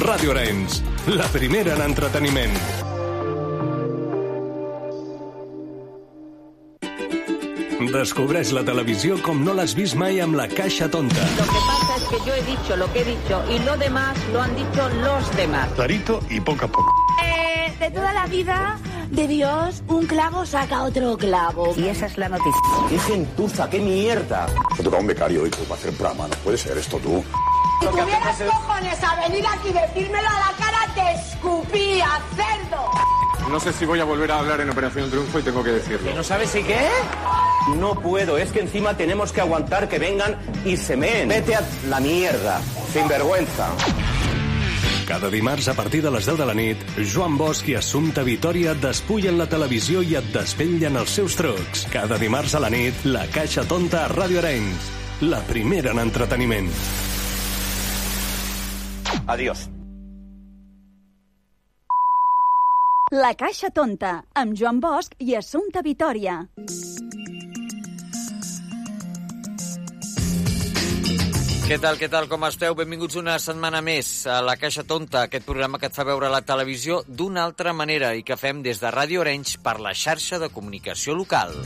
Ràdio Arenys, la primera en entreteniment. Descobreix la televisió com no l'has vist mai amb la caixa tonta. Lo que pasa es que yo he dicho lo que he dicho y lo demás lo han dicho los demás. Clarito y poco a poco. Eh, de toda la vida de Dios, un clavo saca otro clavo. Y esa es la noticia. ¡Qué gentuza, qué mierda! Me toca un becario hoy para hacer programa. No puede ser esto tú. Si tuvieras cojones a venir aquí y decírmelo a la cara, te escupía, cerdo. No sé si voy a volver a hablar en Operación Triunfo y tengo que decirlo. ¿No sabes si qué? No puedo, es que encima tenemos que aguantar que vengan y se meen. Vete a la mierda, sin vergüenza. Cada dimarts a partir de les 10 de la nit, Joan Bosch i Assumpta Vitoria et despullen la televisió i et desvetllen els seus trucs. Cada dimarts a la nit, la Caixa Tonta a Ràdio Arenys. La primera en entreteniment. Adiós. La Caixa Tonta, amb Joan Bosch i Assumpta Vitoria. Què tal, què tal, com esteu? Benvinguts una setmana més a La Caixa Tonta, aquest programa que et fa veure la televisió d'una altra manera i que fem des de Ràdio Orenys per la xarxa de comunicació local.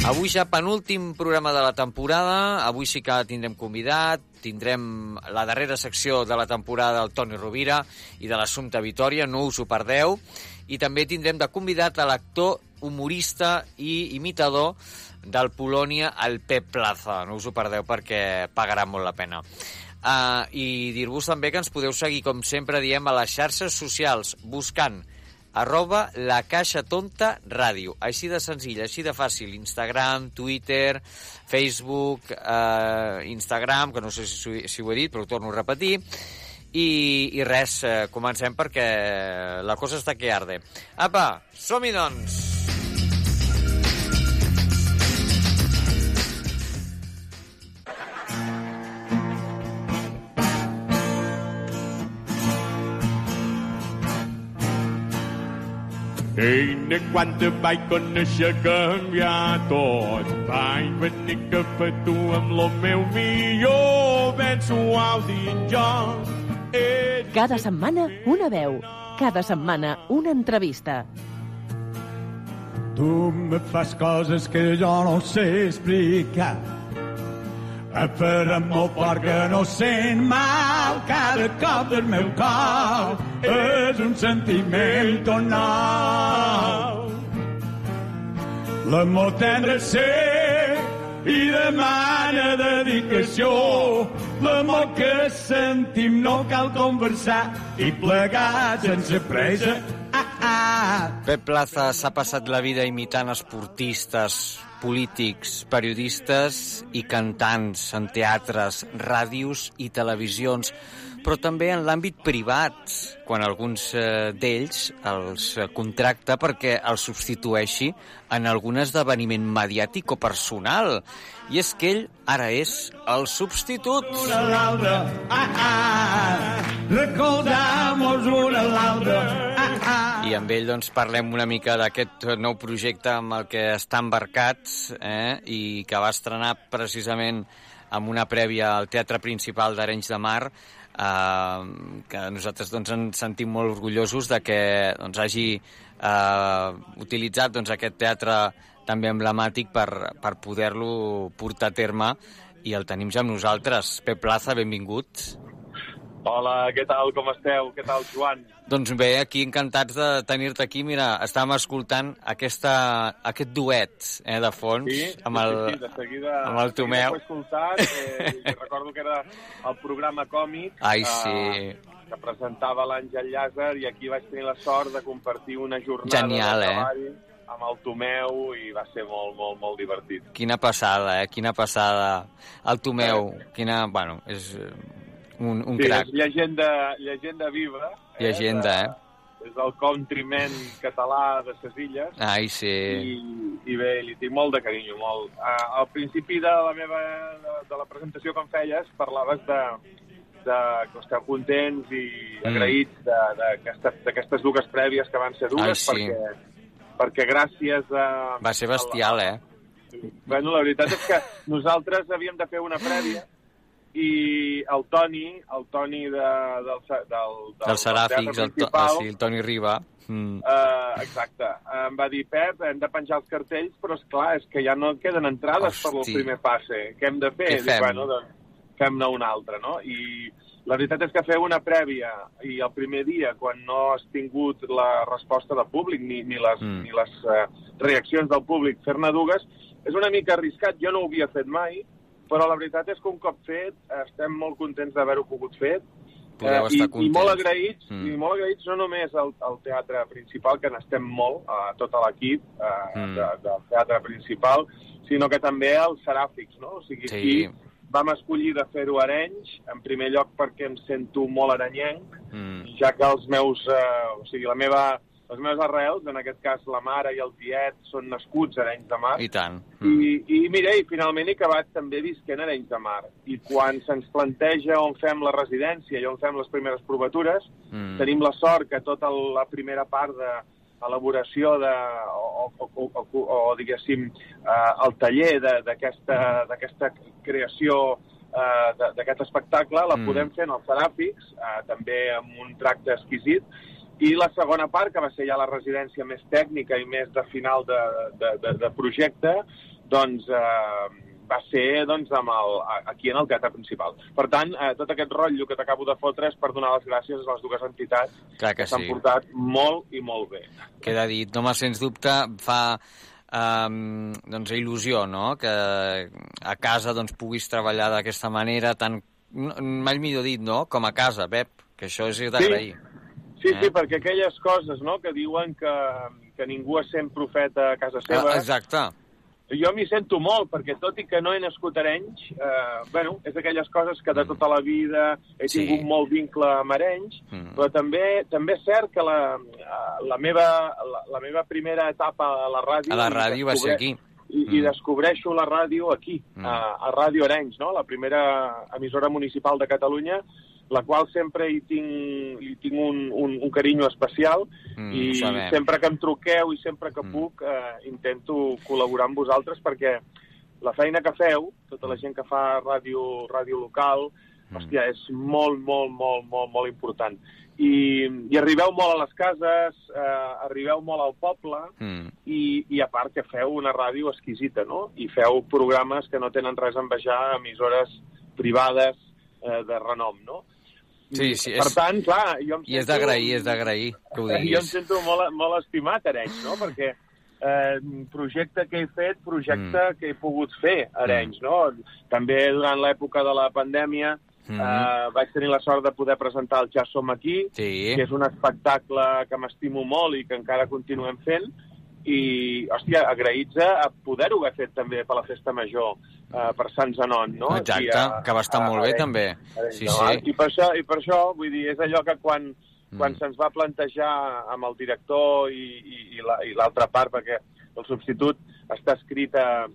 Avui ja penúltim programa de la temporada, avui sí que tindrem convidat, tindrem la darrera secció de la temporada del Toni Rovira i de l'Assumpta Vitoria, no us ho perdeu, i també tindrem de convidat a l'actor, humorista i imitador del Polònia, el Pep Plaza. No us ho perdeu perquè pagarà molt la pena. Uh, I dir-vos també que ens podeu seguir, com sempre diem, a les xarxes socials, buscant arroba la caixa tonta ràdio. Així de senzill, així de fàcil. Instagram, Twitter, Facebook, eh, Instagram, que no sé si, si ho he dit, però ho torno a repetir. I, i res, eh, comencem perquè la cosa està que arde. Apa, som-hi doncs! Ei, de quan te vaig conèixer canviar tot. Vaig venir cap a tu amb lo meu millor, ben suau dins jo. Cada setmana una veu, cada setmana una entrevista. Tu me fas coses que jo no sé explicar. Eh, Per amor perquè no sent mal cada cop del meu cor és un sentiment nou. L'amor tendre ser i demana dedicació. L'amor que sentim no cal conversar i plegar sense pressa. Ah, ah. Pep Plaza s'ha passat la vida imitant esportistes, polítics, periodistes i cantants en teatres, ràdios i televisions, però també en l'àmbit privat, quan alguns eh, d'ells els eh, contracta perquè els substitueixi en algun esdeveniment mediàtic o personal. I és que ell ara és el substitut. Una l'altra, ah, ah. Recordamos una l'altra, ah, ah. I amb ell doncs, parlem una mica d'aquest nou projecte amb el que està embarcat eh? i que va estrenar precisament amb una prèvia al Teatre Principal d'Arenys de Mar eh, que nosaltres doncs, ens sentim molt orgullosos de que doncs, hagi eh, utilitzat doncs, aquest teatre també emblemàtic per, per poder-lo portar a terme i el tenim ja amb nosaltres. Pep Plaza, benvingut. Hola, què tal, com esteu? Què tal, Joan? Doncs bé, aquí encantats de tenir-te aquí. Mira, estàvem escoltant aquesta, aquest duet eh, de fons Sí, amb, el, sí, sí, de seguida, amb el Tomeu. Ho he escoltat, eh, recordo que era el programa còmic Ai, eh, sí. que presentava l'Àngel Llàzer i aquí vaig tenir la sort de compartir una jornada Genial, de eh? treball amb el Tomeu i va ser molt, molt, molt divertit. Quina passada, eh? Quina passada. El Tomeu, quina... Bueno, és eh, un, un sí, crac. és llegenda, llegenda viva. Llegenda, eh? És el countryman català de ses illes. Ai, sí. I, i bé, li tinc molt de carinyo, molt. Uh, al principi de la meva de, de la presentació que em feies parlaves de, de que esteu contents i Mm. agraïts d'aquesta- d'aquestes dues prèvies que van ser dures Ai, sí. perquè, perquè gràcies a... Va ser bestial, eh? Bueno, la veritat és que nosaltres havíem de fer una prèvia i el Toni, el Toni de, del, del, del, Dels seràfics, el, to, principal, sí, el Toni Riba. Mm. Uh, exacte. Em va dir, Pep, hem de penjar els cartells, però és clar, és que ja no queden entrades per al Hosti. primer passe. Què hem de fer? Què Dic, fem? bueno, doncs fem-ne una altra, no? I la veritat és que feu una prèvia i el primer dia, quan no has tingut la resposta del públic ni, ni les, mm. ni les uh, reaccions del públic, fer-ne dues, és una mica arriscat. Jo no ho havia fet mai, però la veritat és que un cop fet estem molt contents d'haver-ho pogut fet Podeu i, estar i molt contents. agraïts, Mm. mm. i molt agraïts no només al, al teatre principal, que n'estem molt, a tot l'equip eh, Mm. de, del teatre principal, sinó que també als seràfics, no? O sigui, Sí. aquí vam escollir de fer-ho a Arenys, en primer lloc perquè em sento molt arenyenc, Mm. ja que els meus, eh, o sigui, la meva, les meves arrels, en aquest cas la mare i el tiet, són nascuts a Arenys de Mar, I tant. Mm. i, i mira, i finalment he acabat també visquent a Arenys de Mar. I quan se'ns planteja on fem la residència i on fem les primeres provatures, Mm. tenim la sort que tota la primera part de elaboració de, o, o, o, o, o diguéssim, eh, el taller d'aquesta creació eh, d'aquest espectacle la Mm. podem fer en els seràfics, eh, també amb un tracte exquisit, i la segona part, que va ser ja la residència més tècnica i més de final de, de, de, de projecte, doncs eh, va ser doncs, amb el, aquí en el teatre principal. Per tant, eh, tot aquest rotllo que t'acabo de fotre és per donar les gràcies a les dues entitats Clar que s'han sí. portat molt i molt bé. Queda dit, no, home, sens dubte fa um, doncs, il·lusió, no?, que a casa doncs, puguis treballar d'aquesta manera, tan, mai millor dit, no?, com a casa, Pep, que això és d'agrair. Sí, Eh? sí, perquè aquelles coses no, que diuen que, que ningú es sent profeta a casa seva... Ah, exacte. Jo m'hi sento molt, perquè tot i que no he nascut a Arenys, eh, bueno, és d'aquelles coses que de tota la vida he Sí. tingut molt vincle amb Arenys, Mm. però també també és cert que la, la, meva, la, la meva primera etapa a la ràdio... A la ràdio va ser aquí. I, Mm. i descobreixo la ràdio aquí, Mm. a, a Ràdio Arenys, no? la primera emissora municipal de Catalunya, la qual sempre hi tinc, hi tinc un, un, un carinyo especial Mm, i sabem. sempre que em truqueu i sempre que Mm. puc eh, intento col·laborar amb vosaltres perquè la feina que feu, tota la gent que fa ràdio, ràdio local, Mm. hòstia, és molt, molt, molt, molt, molt important. I, i arribeu molt a les cases, eh, arribeu molt al poble, Mm. i, i a part que feu una ràdio exquisita, no? I feu programes que no tenen res a envejar a emissores privades eh, de renom, no? Sí, sí, Per és- tant, clar, jo em I és sento- d'agrair, és d'agrair que ho jo em diguis. sento molt, molt estimat, Arenys, no? Perquè eh, projecte que he fet, projecte Mm. que he pogut fer, Arenys, no? També durant l'època de la pandèmia Mhm. eh, vaig tenir la sort de poder presentar el Ja som aquí, Sí. que és un espectacle que m'estimo molt i que encara continuem fent, i, hòstia, agraïts a poder-ho haver fet també per la festa major, eh, per Sant Zenon, no? Exacte, a- que va estar a- molt a bé, Arenys. també. Arenys Sí, sí. I per, això, I per això, vull dir, és allò que quan, quan Mm. se'ns va plantejar amb el director i, i, i la- l'altra part, perquè el substitut està escrit a,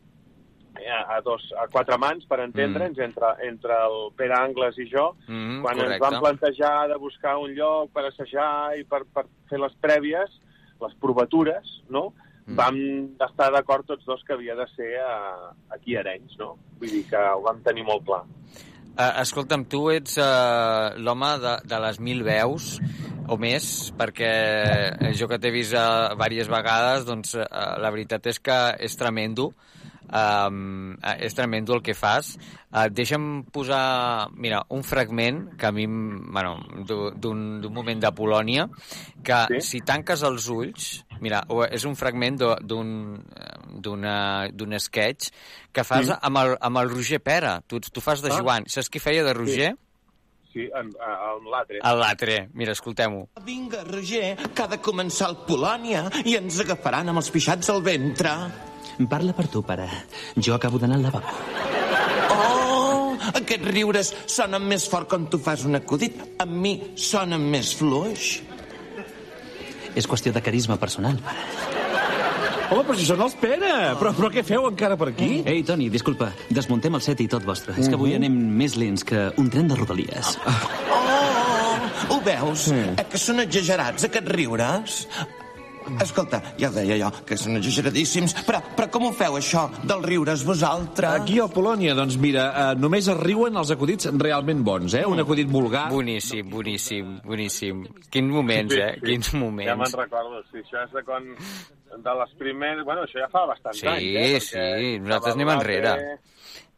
a, a, dos, a quatre mans, per entendre'ns, entre, entre el Pere Angles i jo, Mm, quan ens correcte. vam plantejar de buscar un lloc per assajar i per, per fer les prèvies, les provatures, no?, Mm. vam estar d'acord tots dos que havia de ser a, aquí a Arenys, no? Vull dir que ho vam tenir molt clar. Uh, escolta'm, tu ets uh, l'home de, de les mil veus o més, perquè jo que t'he vist uh, diverses vegades, doncs uh, la veritat és que és tremendo. Um, és tremendo el que fas. Uh, deixa'm posar, mira, un fragment que a mi, bueno, d'u- d'un d'un moment de Polònia, que Sí? si tanques els ulls, mira, és un fragment d'u- d'un d'una- d'un sketch que fas Mm. amb, el, amb el Roger Pera. Tu, tu fas de Ah. Joan. Saps qui feia de Roger? Sí, a- amb l'altre. El Latre. Mira, escoltem-ho. Vinga, Roger, que ha de començar el Polònia i ens agafaran amb els pixats al ventre. Parla per tu, pare. Jo acabo d'anar al lavabo. Oh, aquests riures sonen més fort quan tu fas un acudit. A mi sonen més fluix. És qüestió de carisma personal, pare. Home, però si són els Pere! Però, però què feu encara per aquí? Ei, Toni, disculpa, desmuntem el set i tot vostre. És que avui Mhm. anem més lents que un tren de rodalies. Oh, ho veus? Eh, que són exagerats, aquests riures? Escolta, ja deia jo, que són exageradíssims, però, però com ho feu, això, del riure's vosaltres? Aquí a Polònia, doncs mira, eh, només es riuen els acudits realment bons, eh? Un acudit vulgar... Boníssim, boníssim, boníssim. Quins moments, eh? Quins Ja moments. me'n recordo, sí, això és de quan... De les primeres... Bueno, això ja fa bastants Sí, anys, eh? sí, perquè nosaltres anem enrere. l'ATE,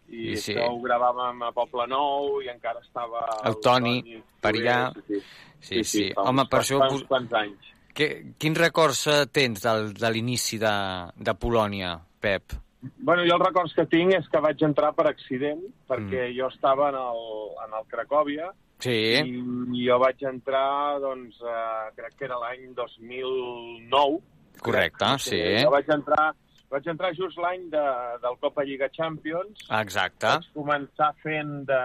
I Sí, sí. això ho gravàvem a Poble Nou i encara estava... El Toni, per allà. Sí, Sí, sí. fa Home, uns per quants- això... fa uns quants anys. Que, quins records tens del, de l'inici de, de Polònia, Pep? Bueno, jo els records que tinc és que vaig entrar per accident, perquè Mm. jo estava en el, en el Cracòvia, Sí. i jo vaig entrar, doncs, eh, crec que era l'any 2009. Correcte, crec. sí. Jo vaig entrar, vaig entrar just l'any de, del Copa Lliga Champions. Exacte. Vaig començar fent de,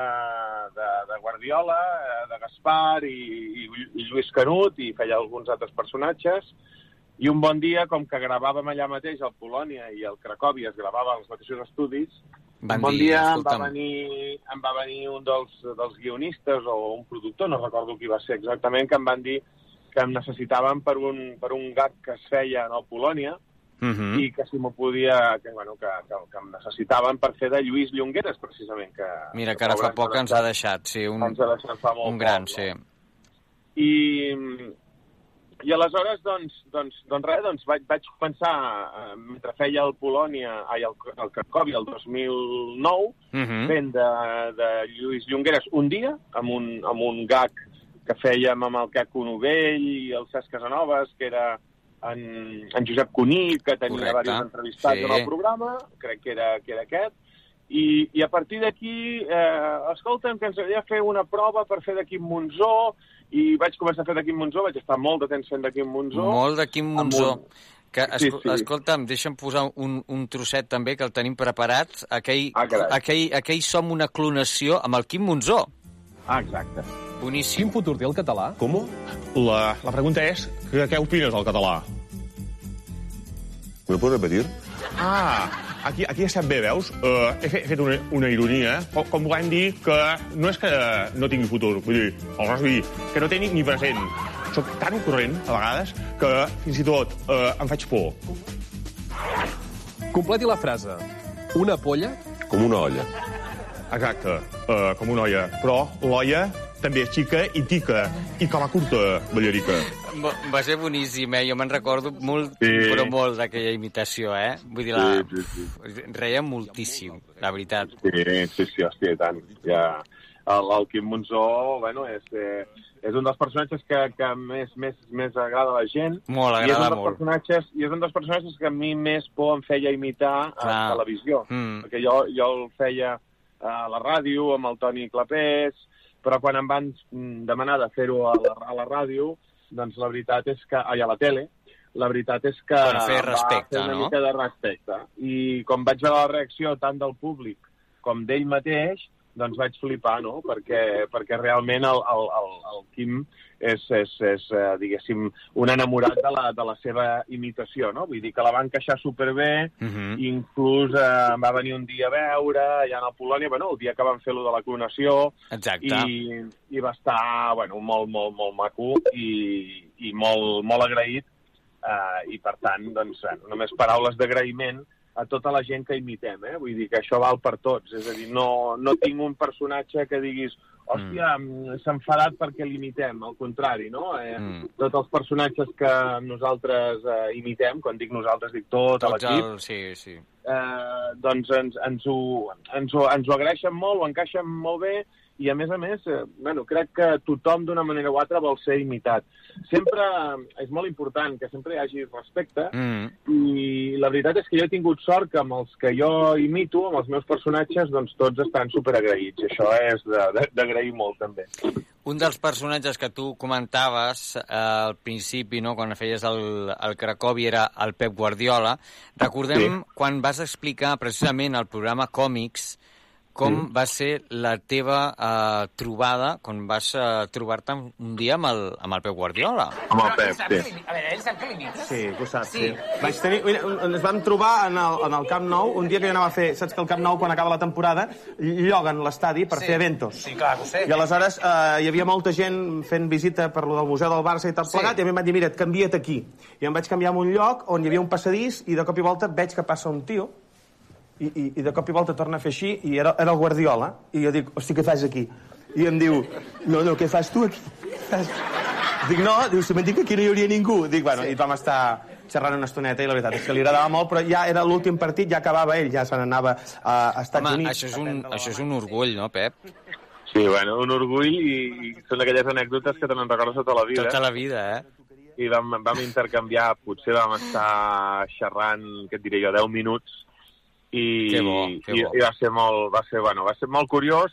de, de Guardiola, eh, de Gaspar i, i, i Lluís Canut, i feia alguns altres personatges. I un bon dia, com que gravàvem allà mateix, al Polònia i al Cracòvia, es gravava als mateixos estudis, Van un bon dir, dia em va, venir, em va venir un dels, dels guionistes o un productor, no recordo qui va ser exactament, que em van dir que em necessitaven per un, per un gag que es feia a Polònia, Mhm. i que si m'ho podia, que, bueno, que, que, que em necessitaven per fer de Lluís Llongueres, precisament. Que, Mira, que ara fa poc ens ha deixat, sí, un, Ens ha deixat fa molt un gran, poc, sí. I, i aleshores, doncs, doncs, doncs res, doncs vaig, vaig començar, eh, mentre feia el Polònia, ai, el, el Cracòvia el 2009, Mhm. fent de, de Lluís Llongueres un dia, amb un, amb un gag que fèiem amb el Queco Novell i el Cesc Casanovas, que era en, en Josep Cuní, que tenia Correcte, diversos entrevistats sí. en el programa, crec que era, que era aquest, i, i a partir d'aquí, eh, escolta'm, que ens agradaria fer una prova per fer de Quim Monzó, i vaig començar a fer de Quim Monzó, vaig estar molt de temps fent de Quim Monzó. Molt de Quim Monzó. Un- Que, Sí, esco sí. Escolta'm, deixa'm posar un, un trosset també, que el tenim preparat. Aquell, Ah, carai. aquell, aquell som una clonació amb el Quim Monzó. Ah, exacte. Boníssim. Quin futur té el català? Com? La, la pregunta és, que, què opines del català? ¿Me puedes repetir? Ah, aquí, aquí estem bé, veus? Uh, he, fet, he fet una, una ironia, com, com volem dir que no és que no tingui futur, vull dir, vull dir, que no té ni, ni present. Soc tan corrent, a vegades, que fins i tot uh, em faig por. Completi la frase. Una polla? Com una olla. Exacte, uh, com una olla. Però l'olla també és xica i tica, i com a curta, ballarica. Va ser boníssim, eh? Jo me'n recordo molt, Sí. però molt d'aquella imitació, eh? Vull dir, la... Sí, sí, reia moltíssim, la veritat. Sí, sí, sí, hòstia, i tant. Ja, el, el Quim Monzó, bueno, és, eh, és un dels personatges que, que més, més, més agrada a la gent. Molt, I és agrada un dels molt. Personatges, I és un dels personatges que a mi més por em feia imitar a Clar. televisió. Mm. Perquè jo, jo el feia a la ràdio amb el Toni Clapés, però quan em van mm, demanar de fer-ho a, la, a la ràdio, doncs la veritat és que... Ai, a la tele, la veritat és que Per fer respecte, va fer una no? mica de respecte. I com vaig veure la reacció tant del públic com d'ell mateix, doncs vaig flipar, no? Perquè, perquè realment el, el, el, el Quim és, és, és eh, diguéssim, un enamorat de la, de la seva imitació, no? Vull dir que la va encaixar superbé, Mhm. inclús eh, va venir un dia a veure, allà a Polònia, bueno, el dia que van fer lo de la clonació, Exacte. i, i va estar bueno, molt, molt, molt maco i, i molt, molt agraït eh, i per tant, doncs, només paraules d'agraïment a tota la gent que imitem, eh? Vull dir que això val per tots, és a dir, no, no tinc un personatge que diguis hòstia, mm. s'ha enfadat perquè l'imitem, al contrari, no? Eh, Mm. Tots els personatges que nosaltres eh, imitem, quan dic nosaltres dic tot, a Tots l'equip, el... Sí, sí. eh, doncs ens, ens, ho, ens, ho, ens ho agraeixen molt, ho encaixen molt bé i a més a més, eh, bueno, crec que tothom d'una manera o altra vol ser imitat. Sempre eh, és molt important que sempre hi hagi respecte Mm. i la veritat és que jo he tingut sort que amb els que jo imito, amb els meus personatges, doncs tots estan superagraïts això és d'agrair molt també. Un dels personatges que tu comentaves eh, al principi, no, quan feies el, el Cracòvia, era el Pep Guardiola. Recordem Sí. quan vas explicar precisament al programa Còmics com Mm. va ser la teva eh, trobada, quan vas eh, trobar-te un dia amb el, amb el Pep Guardiola. Amb el Pep, sí. A veure, ell sap que limites. Sí, que ho saps, Sí. sí. Vaig tenir, mira, ens vam trobar en el, en el Camp Nou, un dia que jo anava a fer, saps que el Camp Nou, quan acaba la temporada, lloguen l'estadi per Sí. fer eventos. Sí, clar, ho sé. I aleshores eh, hi havia molta gent fent visita per lo del Museu del Barça i tot Sí. plegat, i a mi em van dir, mira, et canvia't aquí. I em vaig canviar a un lloc on hi havia un passadís i de cop i volta veig que passa un tio i, i, i de cop i volta torna a fer així i era, era el Guardiola i jo dic, hosti, què fas aquí? I em diu, no, no, què fas tu aquí? Fas? Dic, no, diu, si m'han dit que aquí no hi hauria ningú. Dic, bueno, sí. i vam estar xerrant una estoneta i la veritat és que li agradava molt, però ja era l'últim partit, ja acabava ell, ja se n'anava a, a Estats Home, Units. això és, un, això és un orgull, no, Pep? Sí, bueno, un orgull i, i són aquelles anècdotes que te n'en recordes tota la vida. Tota la vida, eh? I vam, vam intercanviar, potser vam estar xerrant, què et diré jo, 10 minuts, i, Que bo, que i, bo. i va ser molt, va ser, bueno, va ser molt curiós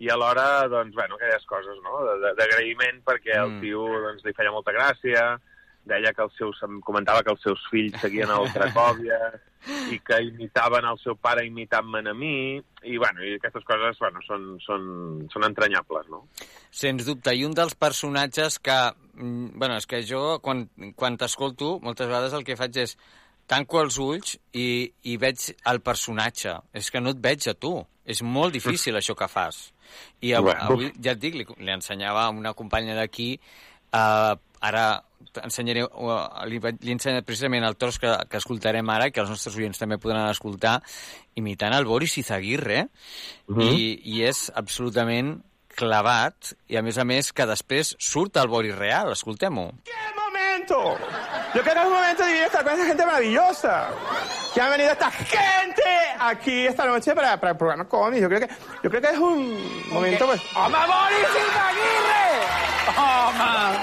i alhora, doncs, bueno, aquelles coses, no?, d'agraïment perquè el Mm. tio, doncs, li feia molta gràcia, deia que els seus, em comentava que els seus fills seguien el Cracòvia i que imitaven el seu pare imitant-me a mi, i, bueno, i aquestes coses, bueno, són, són, són entranyables, no? Sens dubte, i un dels personatges que... mm, Bueno, és que jo, quan, quan t'escolto, moltes vegades el que faig és tanco els ulls i, i veig el personatge. És que no et veig a tu. És molt difícil això que fas. I avui, avui ja et dic, li, li ensenyava a una companya d'aquí, uh, ara ensenyaré, uh, li, li he ensenyat precisament el tros que, que escoltarem ara, que els nostres oients també podran escoltar, imitant el Boris Izaguirre, Mhm. i, i és absolutament clavat, i a més a més que després surt el Boris real, escoltem-ho. Momento! Yo creo que es un momento de vivir estar con esa gente maravillosa. Que ha venido esta gente aquí esta noche para, para el programa cómic. Yo creo que, yo creo que es un momento, pues... ¡Home, Boris Izaguirre! ¡Home!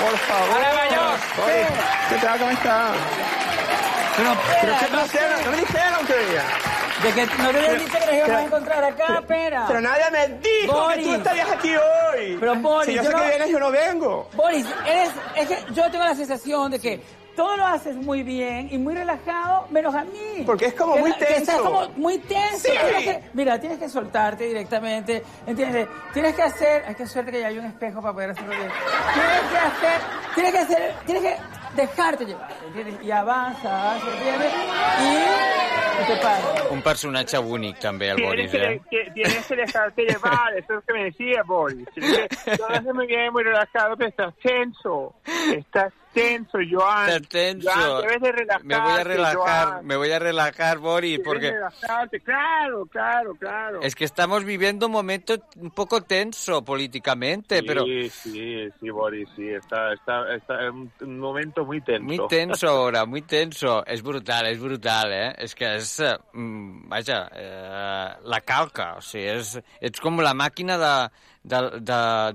Por favor. Hola, Mayor. ¿Qué tal? ¿Cómo está? Pero, ¿Pero qué placer? sé. No me dijeron que venía. De que no te dicho que nos íbamos a encontrar acá, espera. Pero nadie me dijo Boris. que tú estarías aquí hoy. Pero Boris, si yo, yo sé no- que vienes, yo no vengo. Boris, eres, es que yo tengo la sensación de que todo lo haces muy bien y muy relajado, menos a mí. Porque es como Que muy que estás tenso. como muy tenso. Sí. Tienes que- mira, tienes que soltarte directamente, ¿entiendes? Tienes que hacer, hay que suerte que ya hay un espejo para poder hacerlo bien. Tienes que hacer, tienes que hacer, tienes que dejarte llevar, ¿entiendes? Y avanzas, ¿entiendes? Y. Un personatge únic, també, el Boris, eh? que- tienes que dejarte llevar, eso es lo que me decía Boris. Todo hace muy bien, muy relajado, pero estás tenso. Estás tenso, Joan. Estás tenso. Joan, debes de relajarte, Me voy a relajar, Joan. me voy a relajar, Debes porque... relajarte. Claro, claro, claro. Es que estamos viviendo un momento un poco tenso políticamente, Sí, pero sí, sí, Boris, sí, está, está, está en un momento muy tenso. muy tenso ahora, muy tenso. És brutal, és brutal, eh? És que és, eh, mm, vaja, eh, la calca, o sigui, és, ets com la màquina de- de- de-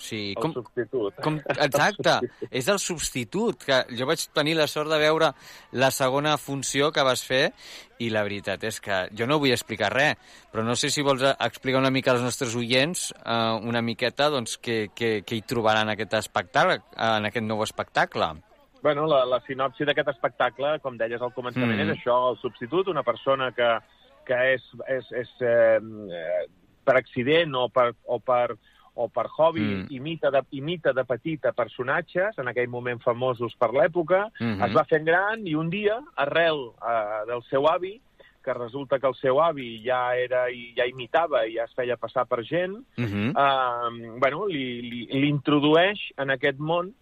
sigui, El com, substitut. com, exacte, és el substitut, que jo vaig tenir la sort de veure la segona funció que vas fer i la veritat és que jo no vull explicar res, però no sé si vols explicar una mica als nostres oients eh, una miqueta doncs, què, què, què hi trobaran en aquest espectacle, en aquest nou espectacle. Bueno, la, la sinopsi d'aquest espectacle, com deies al començament, Mm. és això, el substitut, una persona que, que és, és, és eh, eh, per accident o per, o per, o per hobby Mm. imita, de, imita de petita personatges, en aquell moment famosos per l'època, Mhm. es va fent gran i un dia, arrel eh, del seu avi, que resulta que el seu avi ja era i ja imitava i ja es feia passar per gent, Mhm. eh, bueno, li, li, li introdueix en aquest món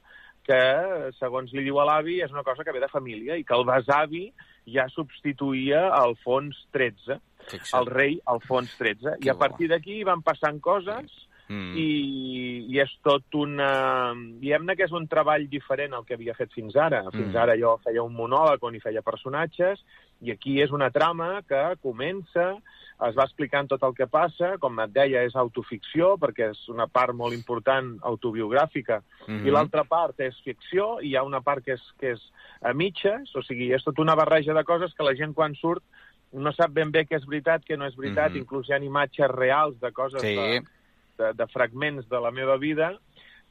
que, segons li diu a l'avi, és una cosa que ve de família i que el besavi ja substituïa Alfons XIII, Fixa't. el rei Alfons XIII. I a partir d'aquí van passant coses Mm. i, i és tot una... Diguem-ne que és un treball diferent al que havia fet fins ara. Fins Mm. ara jo feia un monòleg on hi feia personatges i aquí és una trama que comença, es va explicant tot el que passa, com et deia, és autoficció, perquè és una part molt important autobiogràfica, Mhm. i l'altra part és ficció, i hi ha una part que és, que és a mitges, o sigui, és tota una barreja de coses que la gent quan surt no sap ben bé què és veritat, què no és veritat, Mhm. inclús hi ha imatges reals de coses Sí. de, de, de fragments de la meva vida,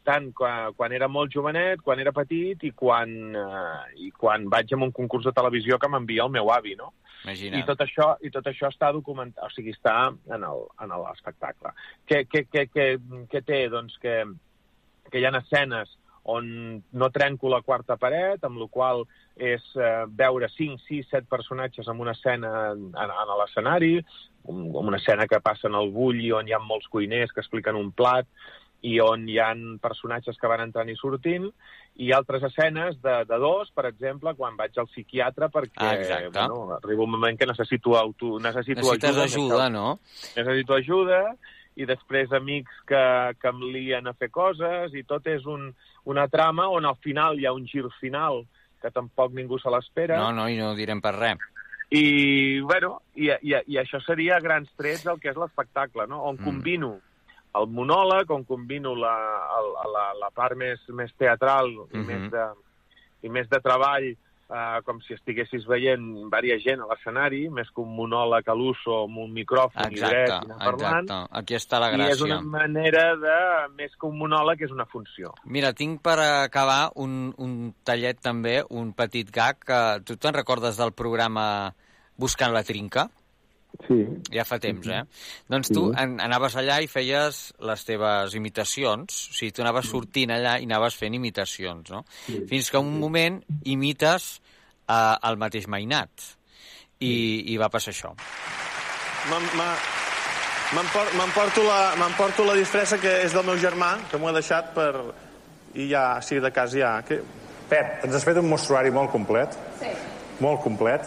tant quan, quan era molt jovenet, quan era petit i quan, eh, i quan vaig a un concurs de televisió que m'envia el meu avi, no? Imagina't. I tot això, i tot això està documentat, o sigui, està en el- en l'espectacle. Què, què, què, què, què té? Doncs que, que hi ha escenes on no trenco la quarta paret, amb la qual és eh, veure 5, 6, 7 personatges en una escena en, en, en l'escenari, com una escena que passa en el bulli on hi ha molts cuiners que expliquen un plat i on hi han personatges que van entrant i sortint, i altres escenes de, de dos, per exemple, quan vaig al psiquiatre perquè Ah, exacte. bueno, arriba un moment que necessito, auto, necessito Necessites ajuda. ajuda, no? Necessito ajuda, i després amics que, que em lien a fer coses, i tot és un, una trama on al final hi ha un gir final que tampoc ningú se l'espera. No, no, i no direm per res. I, bueno, i, i, i això seria a grans trets el que és l'espectacle, no? On Mm. combino el monòleg, on combino la, el, la, la part més, més teatral i, Mhm. més de, i més de treball, eh, com si estiguessis veient varia gent a l'escenari, més que un monòleg a l'uso amb un micròfon i dret Exacte, i anar parlant. exacte. Aquí està la I és gràcia. una manera de, més que un monòleg, és una funció. Mira, tinc per acabar un, un tallet també, un petit gag, que tu te'n recordes del programa Buscant la trinca? Sí. Ja fa temps, eh? Doncs tu Sí. an anaves allà i feies les teves imitacions. O sigui, tu anaves sortint allà i anaves fent imitacions, no? Fins que un moment imites eh, el mateix Mainat. I, I va passar això. M'emporto la, la disfressa que és del meu germà, que m'ho ha deixat per... I ja, sí, de casa ja... Que... Pep, ens has fet un mostruari molt complet. Sí. Molt complet.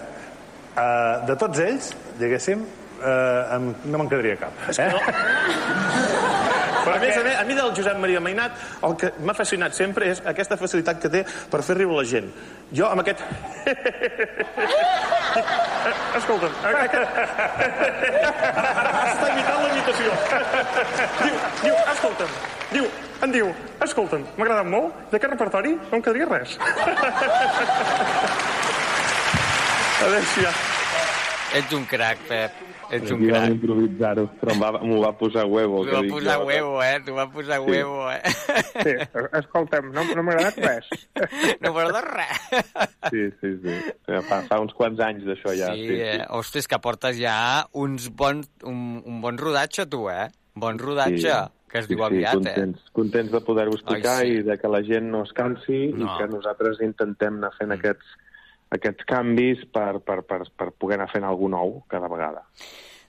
Uh, de tots ells, diguéssim, uh, em, no me'n quedaria cap. És que no. Però a més a més, a mi del Josep Maria Mainat, el que m'ha fascinat sempre és aquesta facilitat que té per fer riure la gent. Jo amb aquest... Escolta'm, aquest... Està imitant la imitació. Diu, diu, escolta'm, diu, em diu, escolta'm, m'ha agradat molt, d'aquest repertori no em quedaria res. A veure si ja... Ets un crac, Pep. Ets un crac. improvisar-ho, però em va- m'ho va posar huevo. T'ho que va dic posar jo. huevo, eh? T'ho va posar Sí. huevo, eh? Sí, escolta'm, no, no m'ha agradat res. No m'agrada res. Sí, sí, sí. Fa, fa uns quants anys d'això ja. Sí, Sí, sí. eh? Ostres, que portes ja uns bons, un, un bon rodatge, tu, eh? Bon rodatge, que es diu aviat, eh? contents, contents de poder-ho explicar Ai, sí. i de que la gent no es cansi No. i que nosaltres intentem anar fent aquests, aquests canvis per, per, per, per poder anar fent alguna nou cada vegada.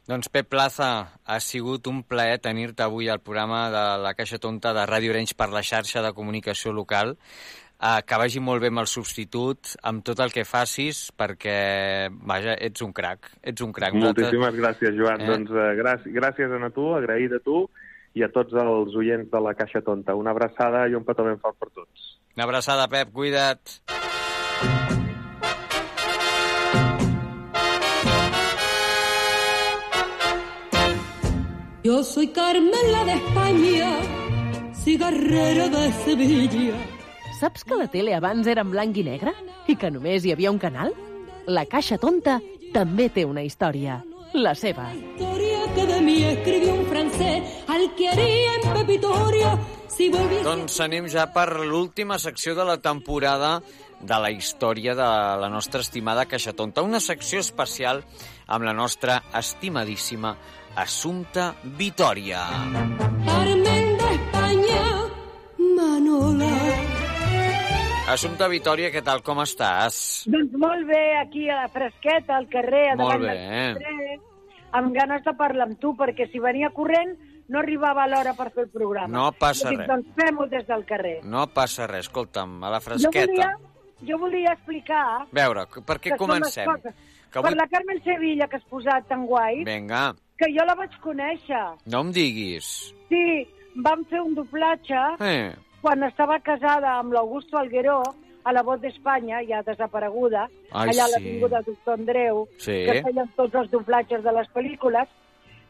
Doncs Pep Plaza, ha sigut un plaer tenir-te avui al programa de la Caixa Tonta de Ràdio Orenys per la xarxa de comunicació local. Eh, que vagi molt bé amb el substitut, amb tot el que facis, perquè, vaja, ets un crac. Ets un crac. Moltíssimes gràcies, Joan. Eh? Eh? Doncs uh, gràcies, gràcies a tu, agraït a tu i a tots els oients de la Caixa Tonta. Una abraçada i un petó ben fort per tots. Una abraçada, Pep, cuida't. Yo soy Carmen la de España, cigarrera de Sevilla. Saps que la tele abans era en blanc i negre? I que només hi havia un canal? La Caixa Tonta també té una història. La seva. Historia que de mí escribió un francés, al que haría en Pepitoria si volviese... Doncs anem ja per l'última secció de la temporada de la història de la nostra estimada Caixa Tonta. Una secció especial amb la nostra estimadíssima Assumpta Vitòria. Carmen de España, Manola. Assumpta Vitòria, què tal, com estàs? Doncs molt bé, aquí a la fresqueta, al carrer, a Molt davant bé, del amb ganes de parlar amb tu, perquè si venia corrent no arribava a l'hora per fer el programa. No passa Jo dic, res. Doncs fem-ho des del carrer. No passa res, escolta'm, a la Jo fresqueta. volia, jo volia explicar... A veure, per què comencem? Que Per avui... la Carmen Sevilla, que has posat tan guai, Vinga, que jo la vaig conèixer. no em diguis. Sí, vam fer un doblatge Eh, quan estava casada amb l'Augusto Algueró, a la Voz d'Espanya, ja desapareguda, Ai, allà a sí. l'Avinguda Doctor Andreu, Sí. que feien tots els doblatges de les pel·lícules,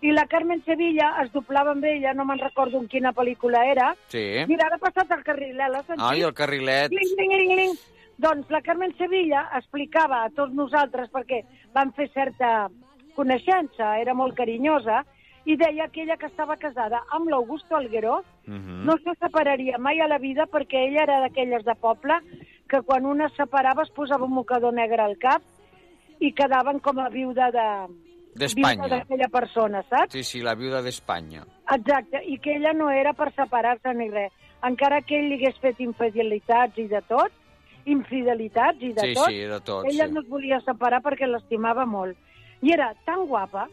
i la Carmen Sevilla es doblava amb ella, no me'n recordo en quina pel·lícula era. sí. Mira, ara ha passat el carrilet, l'has sentit? Ai, el carrilet. Cling, cling, cling, cling. Doncs la Carmen Sevilla explicava a tots nosaltres, perquè vam fer certa coneixença, era molt carinyosa, i deia que ella que estava casada amb l'Augusto Algueró Mhm. no se separaria mai a la vida perquè ella era d'aquelles de poble que quan una es separava es posava un mocador negre al cap i quedaven com a viuda de... D'Espanya. d'aquella persona, saps? Sí, sí, la viuda d'Espanya. Exacte, i que ella no era per separar-se ni res. Encara que ell li hagués fet infidelitats i de tot, infidelitats i de Sí, tot, sí, de tot, ella sí. no es volia separar perquè l'estimava molt. I era tan guapa,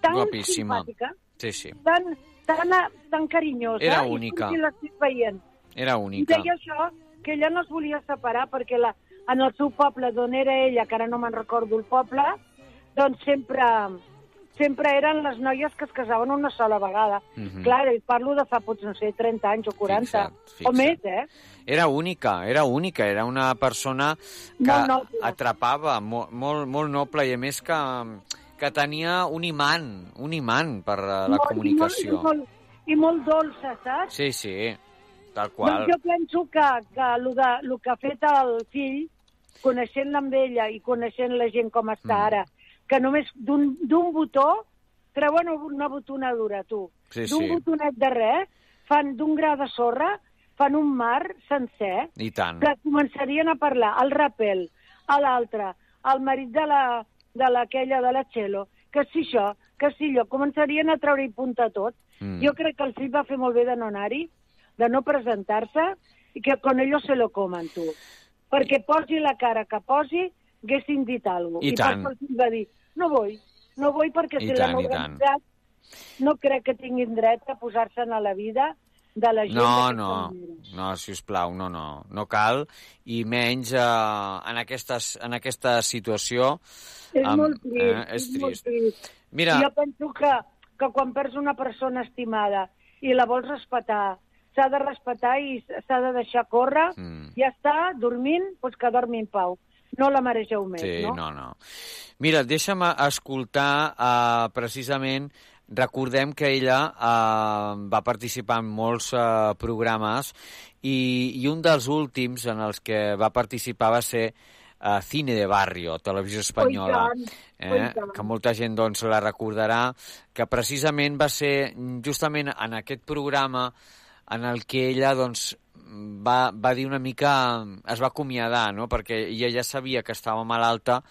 tan Guapíssima. simpàtica, Sí, sí. tan, tan, tan carinyosa. Era i única. si l'estic veient. Era I única. deia això, que ella no es volia separar perquè la, en el seu poble, d'on era ella, que ara no me'n recordo el poble, doncs sempre, sempre eren les noies que es casaven una sola vegada. Mhm. Clar, i parlo de fa, potser, no sé, 30 anys o 40, Fixa't, o fixa't. més, eh? Era única, era única, era una persona que Molt noble. atrapava, molt, molt, molt noble, i a més que, que tenia un imant, un imant per la Molt- comunicació. I molt, i molt, i molt dolça, saps? Sí, sí, tal qual. Doncs jo penso que, que el, de, el que ha fet el fill, coneixent-la amb ella i coneixent la gent com està Mm. ara, que només d'un botó treuen una botonadura, tu. Sí, d'un sí. botonet de res, fan d'un gra de sorra, fan un mar sencer, I tant. que començarien a parlar al rapel, a l'altre, al marit de la de l'aquella de la Txelo, que si això, que si allò, començarien a treure-hi punta a tot. Mm. Jo crec que el fill va fer molt bé de no anar-hi, de no presentar-se, i que con ellos se lo coman, tu. Perquè posi la cara que posi, haguessin dit alguna cosa. I tant. això el fill va dir, no vull, no vull perquè I si tant, l'hem i tant. organitzat, no crec que tinguin dret a posar-se'n a la vida de la gent. No, no, no, si us plau, no, no, no cal, i menys eh, en, aquestes, en aquesta situació. És amb- molt trist, eh, és és molt trist. trist. Mira, Jo penso que, que quan perds una persona estimada i la vols respetar, s'ha de respetar i s'ha de deixar córrer, Mm. ja està, dormint, doncs que dormi en pau. No la maregeu més, sí, no? no, no. Mira, deixa'm escoltar uh, precisament Recordem que ella uh, va participar en molts uh, programes i, i un dels últims en els que va participar va ser uh, Cine de Barrio, Televisió Espanyola, tant, eh, oi tant. que molta gent doncs, la recordarà, que precisament va ser justament en aquest programa en el que ella doncs, va, va dir una mica... es va acomiadar, no? perquè ella ja sabia que estava malalta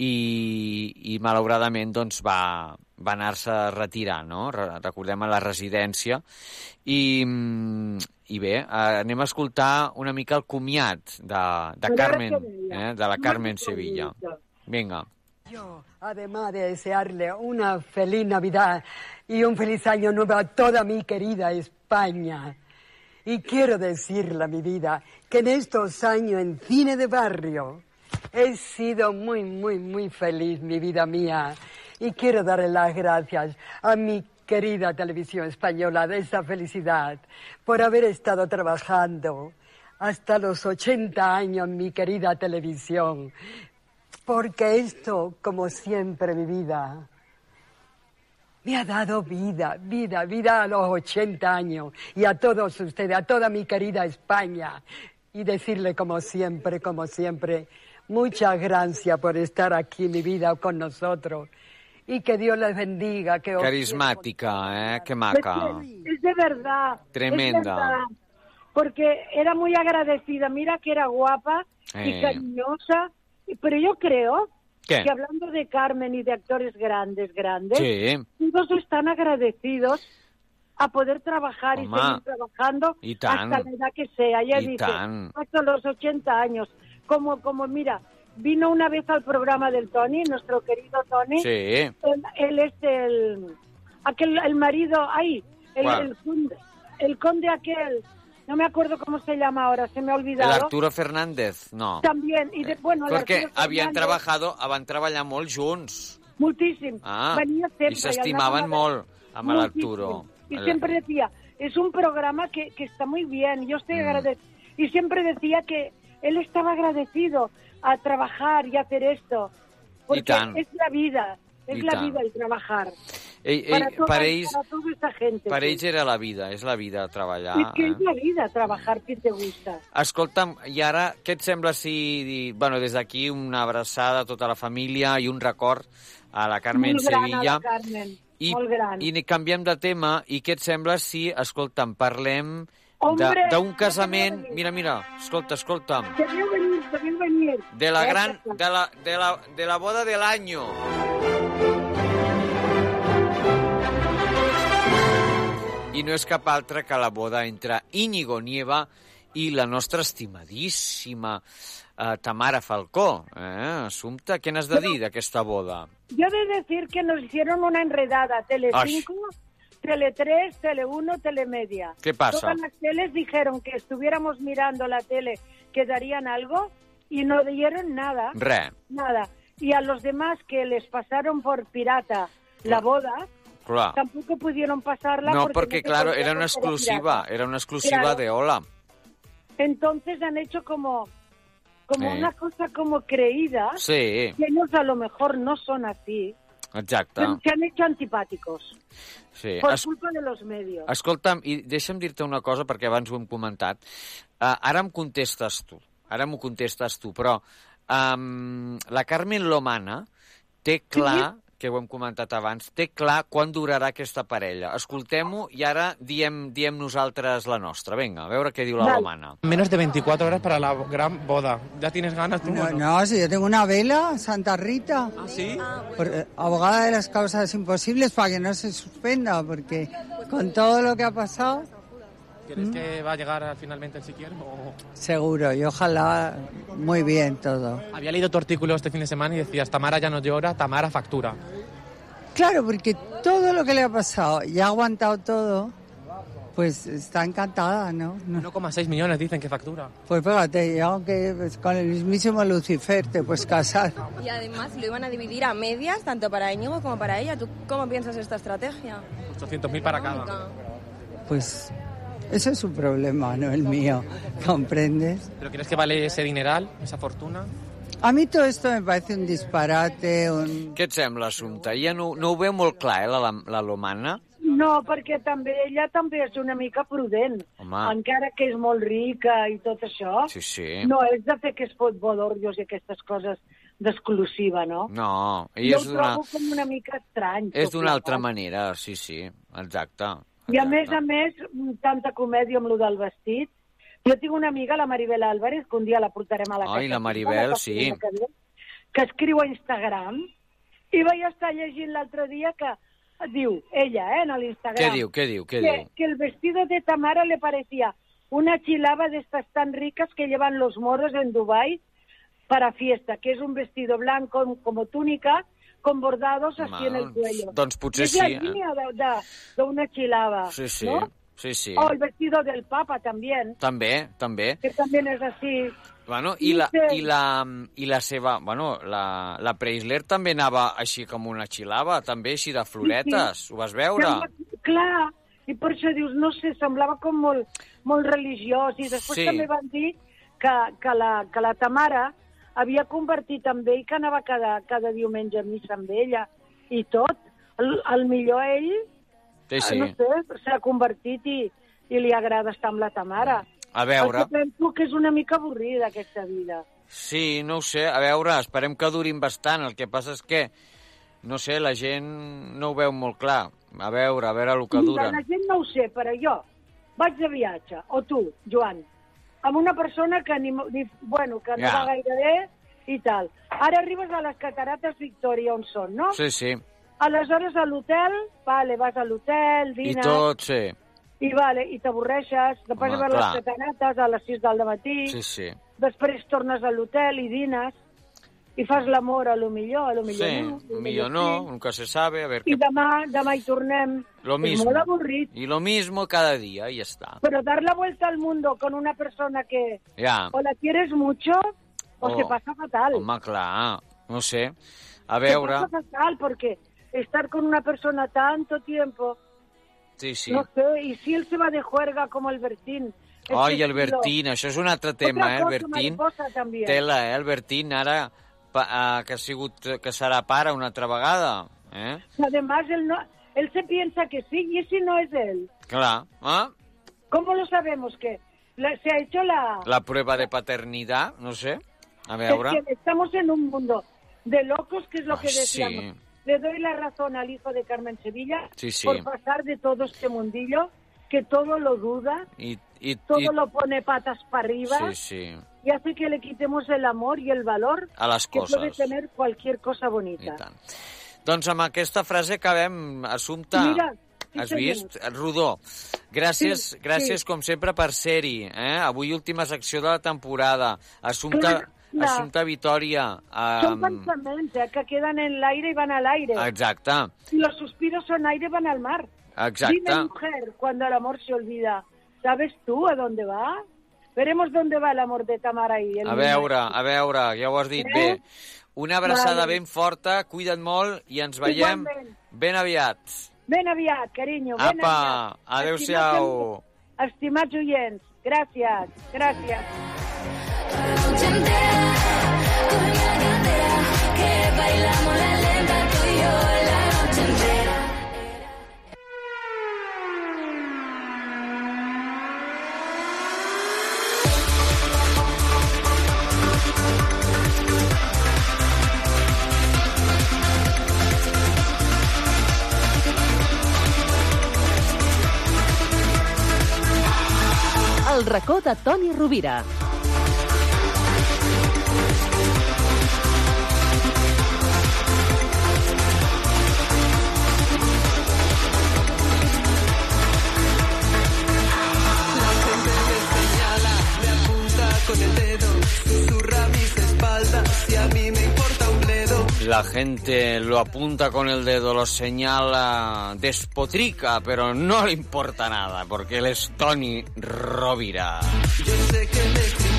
i, i malauradament doncs, va, va anar-se a retirar, no? Re- recordem a la residència. I, i bé, eh, anem a escoltar una mica el comiat de, de Carmen, eh, de la Carmen Sevilla. Vinga. Yo, además de desearle una feliz Navidad y un feliz año nuevo a toda mi querida España. Y quiero decirle mi vida que en estos años en cine de barrio he sido muy, muy, muy feliz, mi vida mía. Y quiero darle las gracias a mi querida televisión española de esa felicidad por haber estado trabajando hasta los 80 años mi querida televisión. Porque esto, como siempre, mi vida, me ha dado vida, vida, vida a los 80 años y a todos ustedes, a toda mi querida España. Y decirle como siempre, como siempre, muchas gracias por estar aquí, mi vida, con nosotros. Y que Dios les bendiga. Que os Carismàtica, eh? Que maca. Es de verdad. Tremenda. es verdad. Porque era muy agradecida. Mira que era guapa y Eh. cariñosa. Pero yo creo ¿Qué? que hablando de Carmen y de actores grandes, grandes, Sí. todos están agradecidos a poder trabajar y seguir trabajando tant. hasta la edad que sea. Ella I dice, hasta los 80 años. Como, como, mira, vino una vez al programa del Tony, nuestro querido Tony. Sí. Él, él es el, aquel, el marido, ahí, el, el, conde, el conde aquel, no me acuerdo cómo se llama ahora, se me ha El olvidado. Arturo Fernández, no. También, y de, bueno, el Perquè havien trabajado, van treballar molt junts. Moltíssim. Ah, Venia sempre. i s'estimaven molt amb l'Arturo. Y siempre decía, es un programa que, que está muy bien, yo Mm. estoy agradecido. Y siempre decía que él estaba agradecido a trabajar y hacer esto. Porque es la vida, es I la vida el trabajar. Ell, para, ell, toda, per ells, para toda esa gente. per ells era la vida, és la vida treballar. Es que eh? es la vida trabajar que te gusta. Escolta'm, i ara què et sembla si... Bueno, des d'aquí una abraçada a tota la família i un record a la Carmen Molt gran, Sevilla. la Carmen, I, molt gran. I canviem de tema, i què et sembla si, escolta'm, parlem de- d'un casament... Mira, mira, escolta, escolta'm. Que venir podeu venir. De la gran... De la, de la, de la boda del año. I no és cap altra que la boda entre Íñigo Nieva i la nostra estimadíssima eh, Tamara Falcó. Eh? Assumpta, què n'has de dir d'aquesta boda? Yo he de decir que nos hicieron una enredada. Telecinco, Tele 3, Tele 1, Telemedia. ¿Qué pasa? Todas las teles dijeron que estuviéramos mirando la tele, que darían algo, y no dieron nada. Re, Nada. Y a los demás que les pasaron por pirata la boda, clar. tampoco pudieron pasarla. No, porque porque, claro, era una exclusiva, era una exclusiva Claro. de Hola. Entonces han hecho como, como Eh. una cosa como creída, Sí, que ellos a lo mejor no son así, exacte. se han hecho antipáticos Sí. por Es, culpa de los medios. escolta'm, i deixa'm dir-te una cosa, perquè abans ho hem comentat. Uh, ara em contestes tu, ara m'ho contestes tu, però um, la Carmen Lomana té clar, que ho hem comentat abans, té clar quan durarà aquesta parella. Escoltem-ho i ara diem, diem nosaltres la nostra. Vinga, a veure què diu la Lomana. Menos de 24 horas para la gran boda. ¿Ya tienes ganas tú? No, no, si yo tengo una vela, Santa Rita. ¿Ah, sí? Por- eh, abogada de las causas imposibles para que no se suspenda, porque con todo lo que ha pasado, ¿Crees que va a llegar finalmente el siquiera? O... seguro, y ojalá muy bien todo. Había leído tu artículo este fin de semana y decías, Tamara ya no llora, Tamara factura. Claro, porque todo lo que le ha pasado y ha aguantado todo, pues está encantada, ¿no? no. 1,6 millones dicen que factura. Pues fíjate, yo aunque pues, con el mismísimo Lucifer te puedes casar. Y además lo iban a dividir a medias, tanto para Íñigo como para ella. ¿Tú cómo piensas esta estrategia? 800.000 para cada. Pues eso es su problema, no el mío, ¿comprendes? ¿Pero crees que vale ese dineral, esa fortuna? A mí todo esto me parece un disparate, un... Què et sembla, Assumpta? Ja no, no ho veu molt clar, eh, la, la Lomana? No, perquè també ella també és una mica prudent. Home. Encara que és molt rica i tot això, Sí, sí. no és de fer que es pot bodorrios i aquestes coses d'exclusiva, no? No, Jo ella ho és d'una trobo com una mica estrany. és tot d'una altra manera, sí, sí, exacte. I a més a més, mm, tanta comèdia amb lo del vestit. Jo tinc una amiga, la Maribel Álvarez, que un dia la portarem a la Ai, casa. la Maribel, sí. Que, ve, que escriu a Instagram i vaig estar llegint l'altre dia que diu, ella, eh, en l'Instagram, Què diu, què diu, què que, diu? que el vestido de Tamara le parecía una chilaba de estas tan ricas que llevan los moros en Dubai para fiesta, que es un vestido blanco como túnica con bordados así en el cuello. doncs potser és la sí, eh? línia de, de, de una chilaba, Sí, sí, ¿no? sí, sí. O el vestido del Papa también, També, també. que también es así. Bueno, i la, Sí. i la, i la seva... Bueno, la, la Preisler també anava així com una xilava, també així de floretes. Ho vas veure? Sembla- Clar, i per això dius, no sé, semblava com molt, molt religiós. I després Sí. també van dir que, que, la, que la Tamara havia convertit amb ell, que anava cada, cada diumenge a missa amb ella, i tot. El, el millor ell, Sí, sí. no sé, s'ha convertit i, i li agrada estar amb la Tamara. A veure. El que penso que és una mica avorrida, aquesta vida. Sí, no ho sé. A veure, esperem que durin bastant. El que passa és que, no sé, la gent no ho veu molt clar. A veure, a veure el que Mira, duren. la gent no ho sé, però jo vaig de viatge, o tu, Joan, amb una persona que, ni, ni, bueno, que no Ja. va gaire bé i tal. Ara arribes a les catarates Victòria, on són, no? Sí, sí. Aleshores, a l'hotel, vale, vas a l'hotel, I dines... tot, sí. I, vale, i t'avorreixes, després Home, de veure les catarates a les 6 del matí, Sí, sí. després tornes a l'hotel i dines, i fas l'amor a lo millor, a lo millor Sí, no. millor no, nunca se sabe, a ver I qué... demà, demà hi tornem. Lo És mismo. molt avorrit. Y lo mismo cada día, y ya está. Pero dar la vuelta al mundo con una persona que Ya. o la quieres mucho o Oh. se pasa fatal. Home, clar, no sé. A Se veure... pasa fatal porque estar con una persona tanto tiempo, Sí, sí. no sé, y si él se va de juerga como el Bertín. Ai, el estilo. Bertín, això és un altre tema, eh, el cosa, Bertín. mariposa. Tela, eh, el Bertín, ara, uh, que ha sigut, que serà pare una altra vegada, eh? Además, él, no, él se piensa que sí, y si no es él. Clar, ah? ¿Cómo lo sabemos que la- se ha hecho la... La prueba de paternidad, no sé, a Es veure... que estamos en un mundo de locos, que es lo Ay, que decíamos. sí. Le doy la razón al hijo de Carmen Sevilla Sí, sí. por pasar de todo este mundillo que todo lo duda, i, todo lo pone patas para arriba sí, sí. Y hace que le quitemos el amor y el valor A les que puede coses. tener cualquier cosa bonita. Doncs amb aquesta frase acabem, Assumpta. Mira, sí, Has senyor. vist? Rodó, gràcies, Sí, gràcies sí. com sempre per ser-hi. Eh? Avui última secció de la temporada. Assumpta, Clar, clar. Assumpta Vitòria. Son Um, pensamientos eh, que quedan en el aire y van al aire. exacte, los suspiros son aire van al mar. exacte. Dime, mujer, cuando el amor se olvida, ¿sabes tú a dónde va? Veremos dónde va el amor de Tamara y el A mío. veure, a veure, ja ho has dit Eh? bé. Una abraçada Vale. ben forta, cuida't molt i ens veiem Igualment. ben aviat. Ben aviat, carinyo, ben Apa, aviat. adeu-siau. Estimats, estimats oients, gràcies, gràcies. Que bailamos la lenta tú y yo El racó de Toni Rovira. Con el dedo, susurra mis espaldas y a mí La gente lo apunta con el dedo, lo señala, despotrica, pero no le importa nada, porque él es Toni Rovira.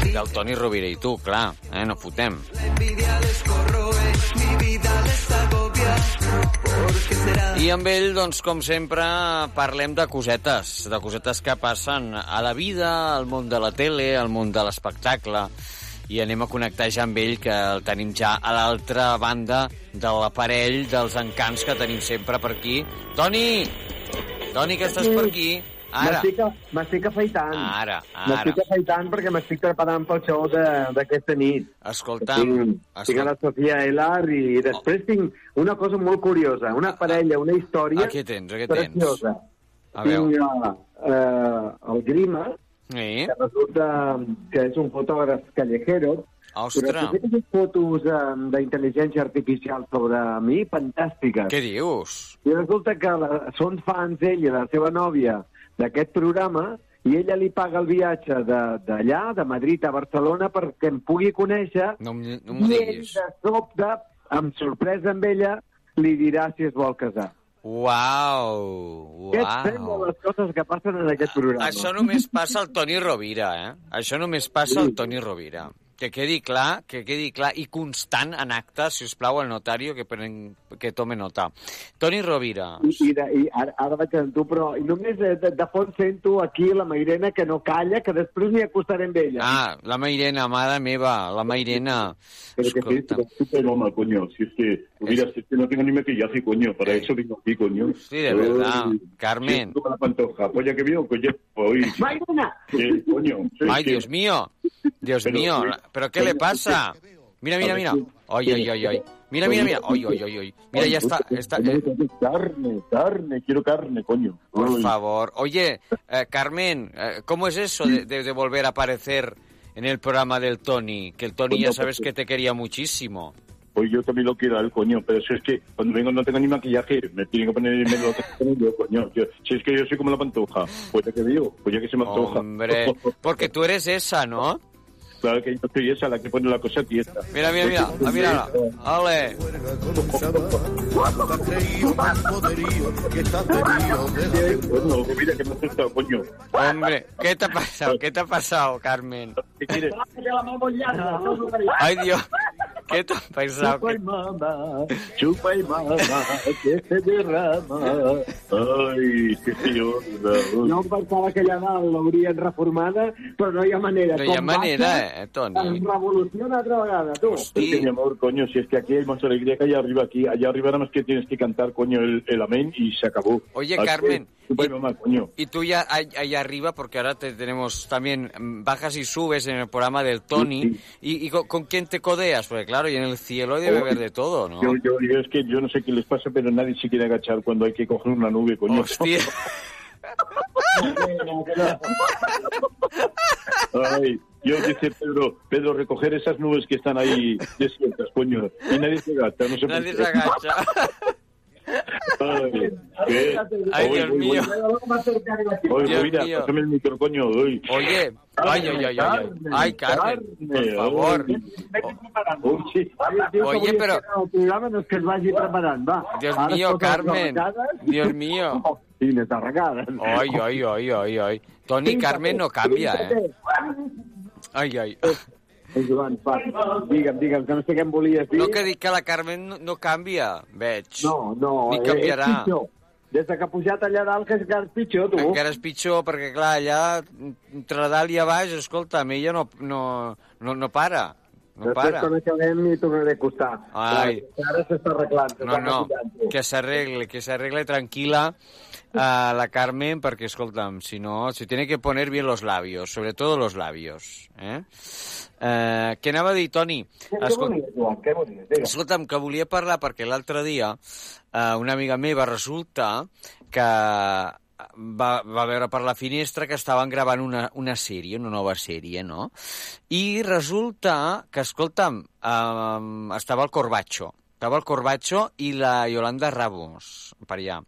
Del Toni Rovira i tu, clar, eh, no fotem. I amb ell, doncs, com sempre, parlem de cosetes, de cosetes que passen a la vida, al món de la tele, al món de l'espectacle, i anem a connectar ja amb ell, que el tenim ja a l'altra banda de l'aparell dels encants que tenim sempre per aquí. Toni! Toni, que estàs per aquí? Ara. M'estic afaitant. Ara, ara. M'estic afaitant perquè m'estic preparant pel show de- d'aquesta nit. Escolta'm, Tinc, tinc a la Sofia Elar i després tinc una cosa molt curiosa, una parella, una història Aquí tens, aquí tens. preciosa. A veure. Tinc eh, el Grima, Sí. que resulta que és un fotògraf callejero, Ostres. però unes fotos d'intel·ligència artificial sobre mi fantàstiques. Què dius? I resulta que la, són fans ell i la seva nòvia d'aquest programa i ella li paga el viatge de- d'allà, de, de Madrid a Barcelona, perquè em pugui conèixer No, no m'ho i ell, de sobte, amb sorpresa amb ella, li dirà si es vol casar. Uau, Què et sembla les coses que passen en aquest programa? Això només passa al Toni Rovira, eh? Això només passa al Toni Rovira. Que quedi clar, que quedi clar i constant en acte, si us plau, al notario que, pren, que tome nota. Toni Rovira. I, i, de, i ara, ara vaig amb tu, però i només de, de, de fons sento aquí la Mairena que no calla, que després m'hi acostaré amb ella. Ah, la Mairena, mare meva, la Mairena. Escolta. Súper loma, coño. Si es que, mira, si es que no tengo ni maquillaje, coño. Para eso vengo aquí, coño. Sí, de verdad. Carmen. sí, como la pantoja. Polla que veo, coño. Hoy. ¡Mairena! Sí, coño. Sí, Ay, sí. Dios mío. Dios Pero- mío. ¿Pero qué le pasa? Mira, mira, mira. Ay, ay, ay, ay. Mira, mira, mira. Ay, ay, ay. Mira, ya está. está eh, Carne, carne, quiero carne, coño. Por favor. Oye, eh, Carmen, eh, ¿cómo es eso de, de- de volver a aparecer en el programa del Tony? Que el Tony ya sabes que te quería muchísimo. Pues yo también lo quiero al coño, pero si es que cuando vengo no tengo ni maquillaje, me tienen que poner me lo que tengo yo, coño. Yo- si es que yo soy como la pantoja, pues ya que digo, pues ya que se me antoja. Hombre, porque tú eres esa, ¿no? Claro que yo soy esa la que pone la cosa tiesta. Mira, mira, mira. Ah, mírala. Ole. Bueno, mira que me has estado, coño. Hombre, ¿qué te ha pasado? ¿Qué te ha pasado, Carmen? ¿Qué quieres? Ay, Dios. ¿Qué te ha pasado? Chupa y mama, chupa y mama, que se derrama. Ay, qué señor. No em pensava que allà dalt l'haurien reformada, però no hi ha manera. No hi ha manera, baixa, eh, altra vegada, tu. Es que, mi amor, coño, si es que aquí hay más alegría que allá arriba. Aquí, allá arriba nada más que tienes que cantar, coño, el, el amén y se acabó. Oye, Aquí, Carmen, chupa y mamá, coño. Y tú ya ahí arriba, porque ahora te tenemos también bajas y subes en el programa del Tony. ¿Y, y con, con quién te codeas? Porque claro, y en el cielo debe haber de todo, ¿no? Yo, yo, yo es que yo no sé qué les pasa, pero nadie se quiere agachar cuando hay que coger una nube, coño. Hostia. Ay, yo dice Pedro, Pedro, recoger esas nubes que están ahí desiertas, coño. Y nadie se gasta, no por Nadie se agacha. Ay, ¿qué? Ay, Dios mío. Oye, Dios mira, mío. pásame el micro, coño. Oye, Oye, ay, ay, ay, ay, ay. Ay, Carmen, por favor. Oye, preparant, va. Dios mío, Carmen. Dios mío. Ai, ai, ai, ai, ai. Toni Carmen no canvia, eh? Ai, ai. Eh, Joan, va, digue'm, digue'm, que no sé què em volies dir. No que dic que la Carmen no, no canvia, veig. No, no, Ni eh, canviarà. és pitjor. Des de que ha pujat allà dalt, que és encara és pitjor, tu. Encara és pitjor, perquè, clar, allà, entre dalt i a baix, escolta, ella no, no, no, no para. No Després, para. quan acabem, m'hi tornaré a acostar. Ai. Ara s'està arreglant. No, no, que s'arregle, que s'arregle tranquila a la Carmen, perquè, escolta'm, si no, se tiene que poner bien los labios, sobre todo los labios. Eh? Eh, què anava a dir, Toni? Què Escol- Joan? Què volies? Digue'm. Escolta'm, que volia parlar perquè l'altre dia eh, una amiga meva resulta que va, va veure per la finestra que estaven gravant una, una sèrie, una nova sèrie, no? I resulta que, escolta'm, eh, estava el Corbacho, estava el Corbacho i la Yolanda Ramos per allà.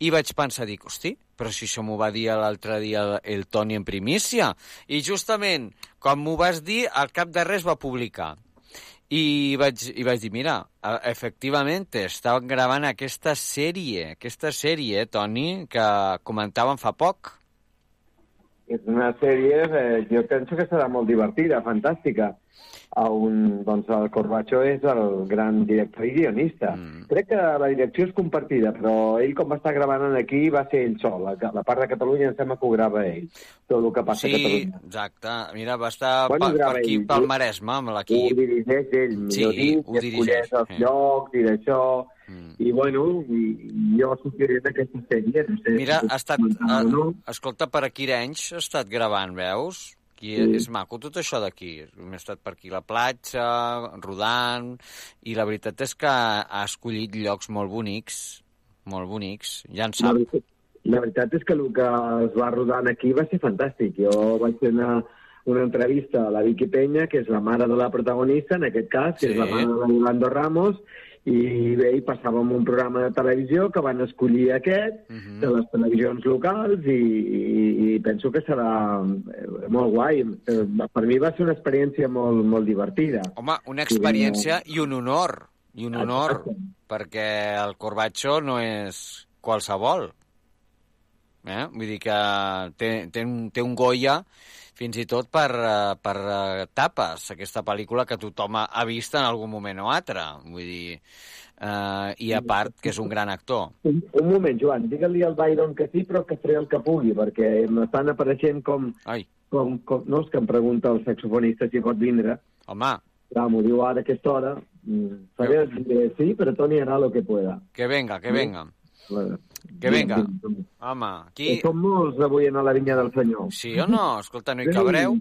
I vaig pensar, dic, hosti, però si això m'ho va dir l'altre dia el, el Toni en primícia. I justament, quan m'ho vas dir, al cap de res va publicar. I vaig, I vaig dir, mira, eh, efectivament, estaven gravant aquesta sèrie, aquesta sèrie, Toni, que comentàvem fa poc. És una sèrie, eh, jo penso que serà molt divertida, fantàstica. On, doncs el Corbacho és el gran director i guionista. Mm. Crec que la direcció és compartida, però ell, com va estar gravant aquí, va ser ell sol. La, la part de Catalunya em sembla que ho grava ell. Tot el que passa a Sí, Catalunya. exacte. Mira, va estar Bueno, per, per aquí, ell. pel Maresme, amb Ho l'equip. dirigeix ell, millor Sí, dit, ho dirigeix, els sí. llocs i d'això. I, bueno, i, i jo sortiré d'aquesta sèrie. No sé Mira, si ha estat... no. eh, escolta, per aquí Arenys ha estat gravant, veus? Aquí Sí. és maco tot això d'aquí. Hem estat per aquí a la platja, rodant, i la veritat és que ha escollit llocs molt bonics, molt bonics, ja en La sap. veritat, la veritat és que el que es va rodant aquí va ser fantàstic. Jo vaig fer una, una entrevista a la Vicky Peña, que és la mare de la protagonista, en aquest cas, que Sí. és la mare de la Yolanda Ramos, i bé, i passàvem un programa de televisió que van escollir aquest, Mhm. de les televisions locals, i, i, i penso que serà eh, molt guai. Eh, Per mi va ser una experiència molt, molt divertida. Home, una experiència i un honor, i un honor, perquè el Corbacho no és qualsevol. Eh? Vull dir que té, té, un, té un Goya fins i tot per, eh, per eh, tapes, aquesta pel·lícula que tothom ha, vist en algun moment o altre. Vull dir, eh, i a part que és un gran actor. Un, un moment, Joan, digue-li al Byron que sí, però que faré el que pugui, perquè m'estan apareixent com, Ai. com, com... No, és que em pregunta el saxofonista si pot vindre. Home. Clar, m'ho diu ara a aquesta hora. Mm, Faré que sí, però Toni harà lo que pueda. Que venga, que venga. Bueno, Que venga. vinga, vinga. Home, Que aquí... Som molts avui a la vinya del senyor. Sí o no? Escolta, no hi cabreu?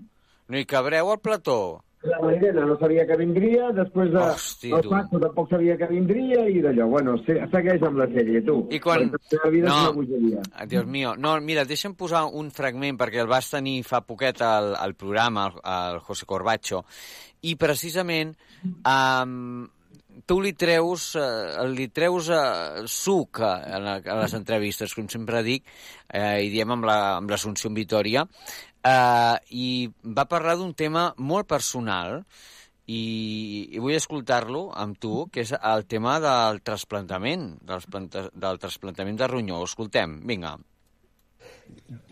No hi cabreu al plató? La Mairena no sabia que vindria, després de, Hosti, el. Paco tampoc sabia que vindria, i d'allò, bueno, se, segueix amb la sèrie, tu. I quan- la vida No. és una bogeria. Ah, Dios mío. No, mira, deixa'm posar un fragment, perquè el vas tenir fa poquet al, al programa, el, el José Corbacho, i precisament um, tu li treus, uh, li treus uh, suc a, a, les entrevistes, com sempre dic, eh, i diem amb la- amb l'Assumpció la, Vitoria, uh, i va parlar d'un tema molt personal, i, i vull escoltar-lo amb tu, que és el tema del trasplantament, del, del trasplantament de ronyó. Escoltem, vinga.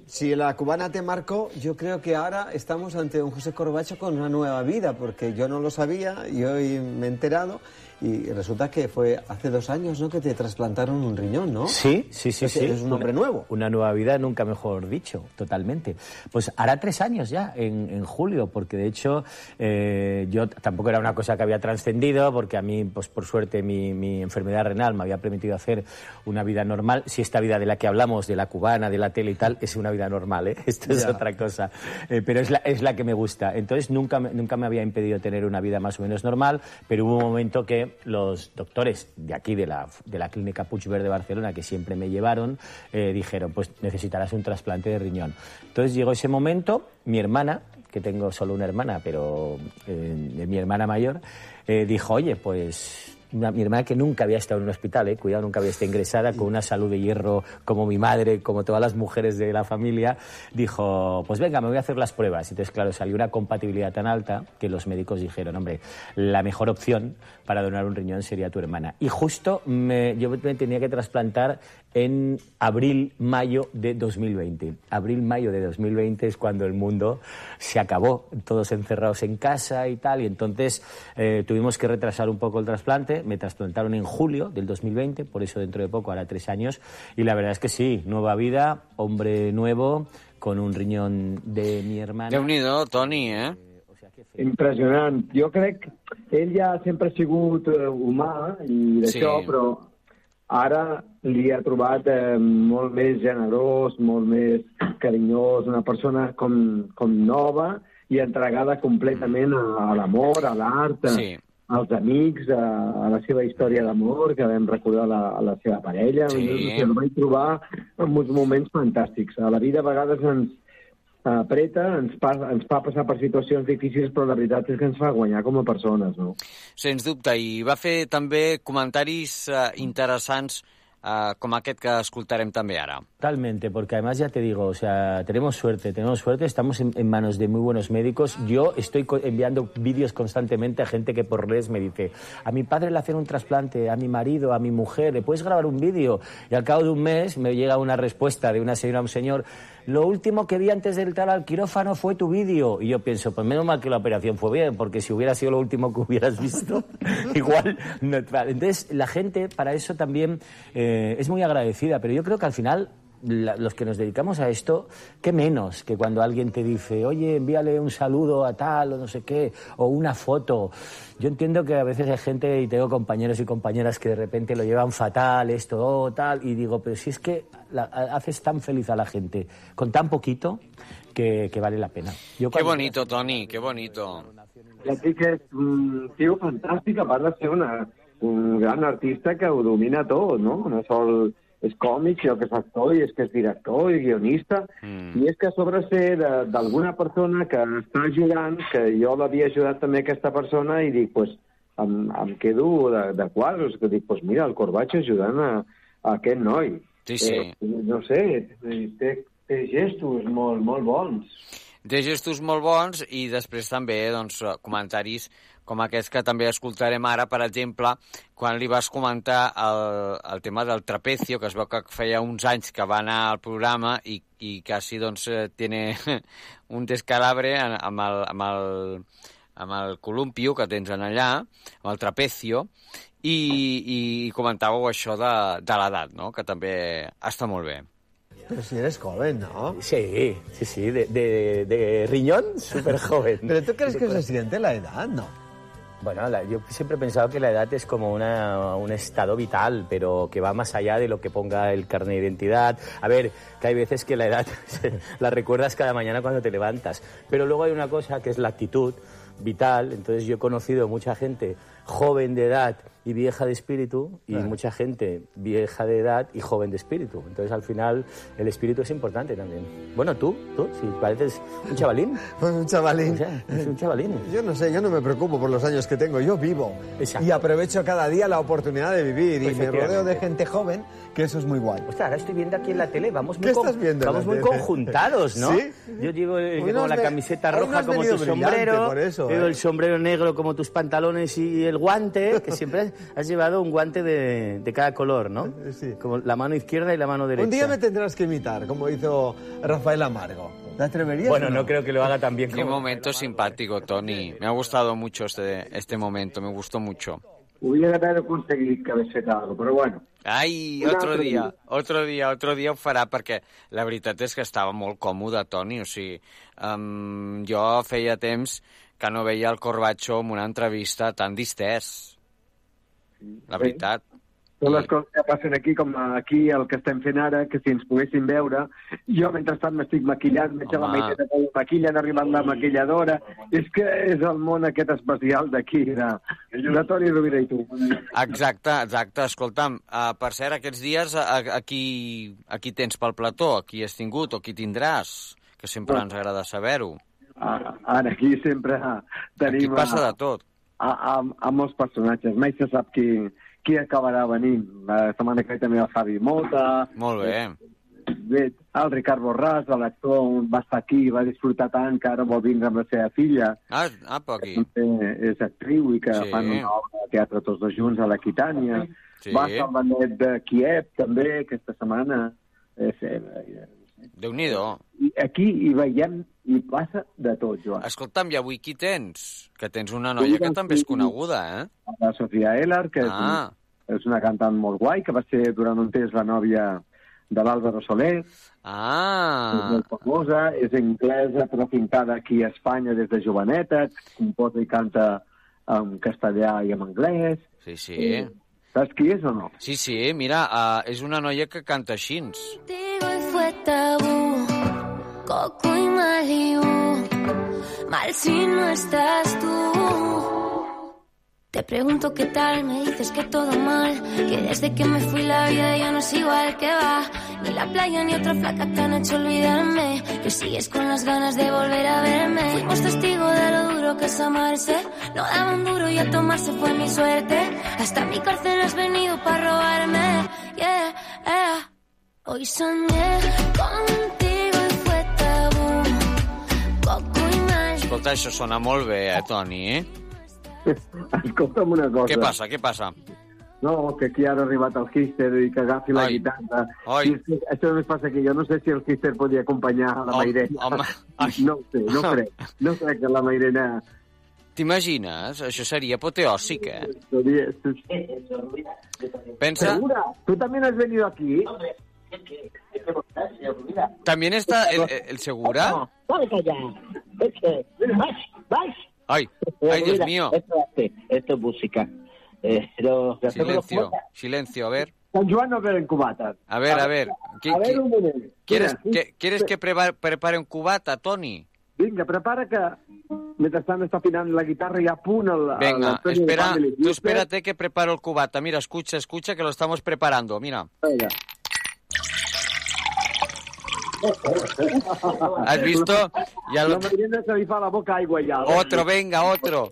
Si la cubana te marcó, yo creo que ahora estamos ante un José Corbacho con una nueva vida, porque yo no lo sabía y hoy me he enterado y resulta que fue hace dos años, ¿no? Que te trasplantaron un riñón, ¿no? Sí, sí, sí, sí. Eres un hombre nuevo. Una nueva vida, nunca mejor dicho, totalmente. Pues hará tres años ya, en, en julio, porque de hecho eh, yo tampoco era una cosa que había trascendido, porque a mí, pues por suerte, mi, mi enfermedad renal me había permitido hacer una vida normal. Si esta vida de la que hablamos, de la cubana, de la tele y tal, es una vida normal, ¿eh? Esto es Ya. otra cosa. Eh, pero es la, es la que me gusta. Entonces nunca, nunca me había impedido tener una vida más o menos normal, pero hubo un momento que los doctores de aquí, de la, de la clínica Puigverd de Barcelona, que siempre me llevaron, eh, dijeron, pues necesitarás un trasplante de riñón. Entonces llegó ese momento, mi hermana, que tengo solo una hermana, pero eh, mi hermana mayor, eh, dijo, oye, pues mi hermana que nunca había estado en un hospital, eh, cuidado, nunca había estado ingresada, con una salud de hierro como mi madre, como todas las mujeres de la familia, dijo, pues venga, me voy a hacer las pruebas. Entonces, claro, salió una compatibilidad tan alta que los médicos dijeron, hombre, la mejor opción para donar un riñón sería tu hermana. Y justo me- yo me tenía que trasplantar en abril, mayo de 2020. Abril, mayo de 2020 es cuando el mundo se acabó, todos encerrados en casa y tal, y entonces eh, tuvimos que retrasar un poco el trasplante. Me trasplantaron en julio del 2020, por eso dentro de poco, ahora tres años, y la verdad es que sí, nueva vida, hombre nuevo, con un riñón de mi hermana. Déu-n'hi-do, Toni, eh? Impressionant. Jo crec que ell ja sempre ha sigut eh, humà i d'això, Sí. però ara li ha trobat eh, molt més generós, molt més carinyós, una persona com, com nova i entregada completament a, a l'amor, a l'art, Sí. als amics, a, a la seva història d'amor, que vam recordar la, a la seva parella. Sí. Jo, el vaig trobar en uns moments fantàstics. A la vida a vegades ens, apreta, ens, pa, ens fa passar per situacions difícils, però la veritat és que ens fa guanyar com a persones, no? Sens dubte, i va fer també comentaris eh, interessants eh, com aquest que escoltarem també ara. Totalmente, porque además ya te digo, o sea, tenemos suerte, tenemos suerte, estamos en, en manos de muy buenos médicos. Yo estoy enviando vídeos constantemente a gente que por redes me dice, a mi padre le hacen un trasplante, a mi marido, a mi mujer, ¿le puedes grabar un vídeo? Y al cabo de un mes me llega una respuesta de una señora, un señor, lo último que vi antes de entrar al quirófano fue tu vídeo. Y yo pienso, pues menos mal que la operación fue bien, porque si hubiera sido lo último que hubieras visto, igual no. Entonces, la gente para eso también eh, es muy agradecida, pero yo creo que al final la- los que nos dedicamos a esto, qué menos que cuando alguien te dice, oye, envíale un saludo a tal o no sé qué, o una foto. Yo entiendo que a veces hay gente, y tengo compañeros y compañeras que de repente lo llevan fatal, esto, oh, tal, y digo, pero si es que la- haces tan feliz a la gente con tan poquito que, que vale la pena. Yo cuando- bonito, Toni, que bonito. Ja et dic que és un tio fantàstic, a part de ser una, un gran artista que ho domina tot, no? No sol és còmic, sinó que és actor i és que és director i guionista. Mm. I és que a sobre ser de- d'alguna persona que està ajudant, que jo l'havia ajudat també aquesta persona, i dic, pues, em, em quedo de, de quadros, que dic, pues mira, el Corbacho ajudant a, a aquest noi. Sí, sí. Eh, no sé, té, té gestos molt, molt bons. Té gestos molt bons i després també doncs, comentaris com aquests que també escoltarem ara, per exemple, quan li vas comentar el, el tema del trapecio, que es veu que feia uns anys que va anar al programa i, i quasi doncs, eh, tiene un descalabre amb el, amb el, amb el columpio que tens en allà, amb el trapecio, i, i comentàveu això de, de l'edat, no? que també està molt bé. Pero si eres joven, ¿no? Sí, sí, sí, de, de, de riñón, súper joven. ¿Pero tú crees que se siente la edad? No. Bueno, la- yo siempre he pensado que la edad es como una- un estado vital, pero que va más allá de lo que ponga el carnet de identidad. A ver, que hay veces que la edad la recuerdas cada mañana cuando te levantas, pero luego hay una cosa que es la actitud vital. Entonces yo he conocido mucha gente joven de edad y vieja de espíritu y Claro. mucha gente vieja de edad y joven de espíritu. Entonces al final el espíritu es importante también. Bueno, tú, tú, si pareces un chavalín. Pues un chavalín. O sea, es un chavalín. Yo no sé, yo no me preocupo por los años que tengo, yo vivo. Y aprovecho cada día la oportunidad de vivir. Y me rodeo de gente joven, que eso es muy guay. Ostras, ahora estoy viendo aquí en la tele, vamos muy, ¿Qué con- estás viendo en vamos muy tele? conjuntados, ¿no? ¿Sí? Yo llevo eh, como la ve- camiseta roja como tu sombrero, por eso, llevo ¿eh? el sombrero negro como tus pantalones y el guante, que siempre has llevado un guante de, de cada color, ¿no? Como la mano izquierda y la mano derecha. Un día me tendrás que imitar, como hizo Rafael Amargo. ¿Te atreverías? Bueno, o no creo que lo haga tan bien Qué como... momento simpático, Toni. Me ha gustado mucho este, este momento, me gustó mucho. Hagués fet alguna cosa, però bueno. Ai, Un otro altre dia, otro dia, otro dia ho farà, perquè la veritat és que estava molt còmode, Toni, o sigui, um, jo feia temps que no veia el Corbacho en una entrevista tan distès. La veritat. Són les coses que passen aquí, com aquí el que estem fent ara, que si ens poguessin veure, jo mentrestant m'estic maquillant, veig la. Maitena que ho maquilla, ha arribat la maquilladora, és que és el món aquest especial d'aquí, de, de Toni Rovira i tu. Exacte, exacte. Escolta'm, uh, per cert, aquests dies a, a, a, qui, a qui tens pel plató? A qui has tingut o qui tindràs? Que sempre ens agrada saber-ho. Ah, Ara aquí sempre tenim... Aquí passa de tot. A, a, a molts personatges. Mai se sap qui, qui acabarà venint. La setmana que ve també el Javi Mota. Molt bé. Bé, el Ricard Borràs, l'actor, va estar aquí, va disfrutar tant que ara vol vindre amb la seva filla. Ah, apa, aquí. També és actriu i que Sí. sí. fan una obra de teatre tots dos junts a l'Aquitània. Sí. Va estar el Benet de Kiev també aquesta setmana. És, eh, Déu-n'hi-do. i aquí hi veiem i passa de tot, Joan. Escolta'm, i avui qui tens? Que tens una noia que també és coneguda, eh? La Sofia Ellar, que és, Ah. és una cantant molt guai, que va ser durant un temps la nòvia de l'Àlvaro Soler. És Ah, molt famosa, és anglesa, però pintada aquí a Espanya des de joveneta, composa i canta en castellà i en anglès. sí, sí. Saps qui és o no? Sí, sí, mira, uh, és una noia que canta així. Hoy tabú, Coco y Malibu. Mal si no estás tú. Te pregunto qué tal, me dices que todo mal. Que desde que me fui la vida ya no es igual que va. Ni la playa ni otra flaca te han hecho olvidarme. Que sigues con las ganas de volver a verme. Fuimos testigos de lo duro que es amarse. No daban duro y a tomarse fue mi suerte. Hasta mi cárcel has venido para robarme. Yeah, yeah. Hoy soñé contigo y fue tabú. Y Malibu. Escolta, això sona molt bé, eh, Toni? Escolta'm una cosa. Què passa, què passa? No, que aquí ara ha arribat el Hister i que agafi la Ai. guitarra. Ai. I és que això només passa que jo no sé si el Hister podia acompanyar a la Home, Mairena. home, No ho sé, no crec. No crec que la Mairena... T'imagines? Això seria apoteòsic, eh? Seria... Pensa... ¿Segura? ¿Tú también has venido aquí? ¿También está el, el Segura? Ay, ay, Dios mío. Esto, es música. Eh, Silencio, silencio, a ver. San Joan no beben cubatas. A ver, a ver. ¿Qué- a ver qué- un. ¿Quieres, que, ¿quieres que prepare un cubata, Toni? Vinga, prepara que mentrestant està afinant la guitarra i a punt el, Venga, el Tony espera, tú espérate que preparo el cubata. Mira, escucha, escucha que lo estamos preparando. Mira. Venga. ¿Has visto? Ya lo... La boca. Otro, venga, otro.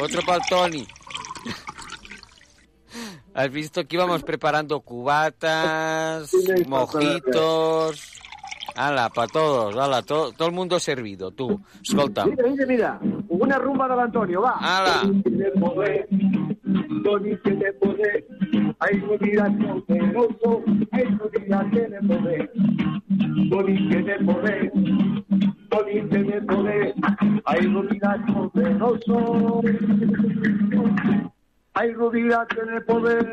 Otro para el Tony. ¿Has visto que íbamos preparando cubatas, mojitos? Ala, para todos, ala, to- todo el mundo servido, tú. Escolta. Mira, mira, mira. Una rumba de l'Antonio, va. Ala. Toni, que te poder. Ay, no dirás poderoso. Ay, no dirás que te poder. Toni, que te poder. Toni, que te poder. Ay, no dirás poderoso. Ay, no dirás que te poder.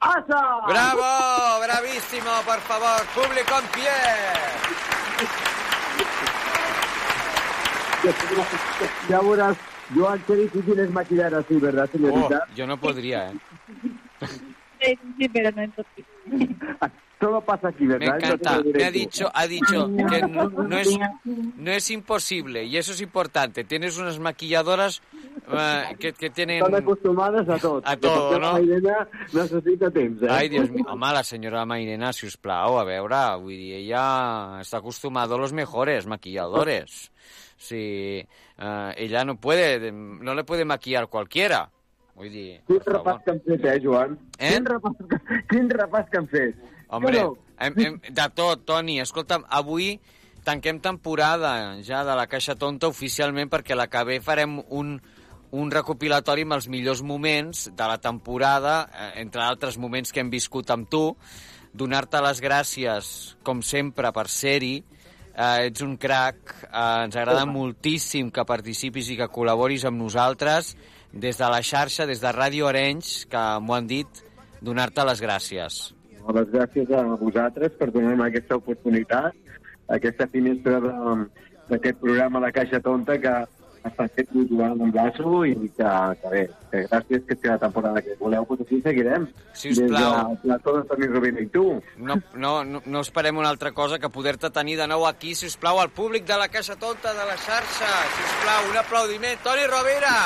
¡Asa! ¡Bravo! ¡Bravísimo, por favor! ¡Público en pie! Ya verás, Joan, qué difícil es maquillar así, ¿verdad, Oh, señorita? yo no podría, ¿eh? Sí, pero no es Todo pasa aquí, Me ¿verdad? encanta. Entonces, Me ha dicho, ha dicho que no, no es, no es imposible y eso es importante. Tienes unas maquilladoras eh, que, que tienen... Estan acostumades a tot. A todo, no? La Irene necessita temps, eh? Ai, Dios mío. Home, la senyora Mairena, si us plau, a veure, vull dir, ella està acostumada a los mejores maquilladores. Sí, eh, ella no puede, no le puede maquillar cualquiera. Vull dir, Quin repàs que han fet, eh, Joan? Eh? Quin repàs, quin repàs que han fet. Hombre, no? hem, hem, de tot, Toni. Escolta'm, avui tanquem temporada ja de la Caixa Tonta oficialment perquè la que ve farem un, un recopilatori amb els millors moments de la temporada, eh, entre altres moments que hem viscut amb tu, donar-te les gràcies, com sempre, per ser-hi, eh, ets un crac, eh, ens agrada moltíssim que participis i que col·laboris amb nosaltres des de la xarxa, des de Ràdio Arenys, que m'ho han dit, donar-te les gràcies. Les gràcies a vosaltres per donar-me aquesta oportunitat, aquesta finestra de- d'aquest programa La Caixa Tonta que està fet jugant amb braço i que, que bé, que gràcies que si la temporada que voleu, doncs així seguirem. Sisplau. Des de la Torre Toni Rovira i tu. No, no, no, no esperem una altra cosa que poder-te tenir de nou aquí, si us plau, al públic de la Caixa Tonta de la xarxa. Si us plau, un aplaudiment. Toni Rovira!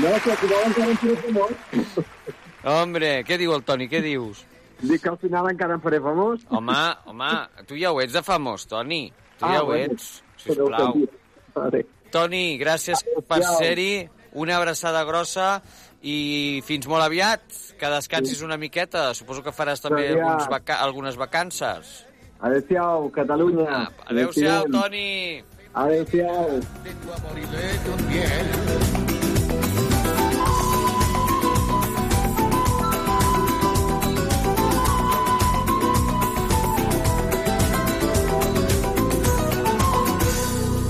No, que encara en faré famós. Hombre, què diu el Toni? Què dius? Dic que al final encara em faré famós. Home, home, tu ja ho ets de famós, Toni. Tu Ah, ja ho bueno. ets, sisplau. Vale. Toni, gràcies per Adéu. ser-hi. Una abraçada grossa i fins molt aviat. Que descansis una miqueta. Suposo que faràs també Adéu. alguns vaca algunes vacances. Adéu-siau, Catalunya. Adéu-siau, Toni. Adéu-siau.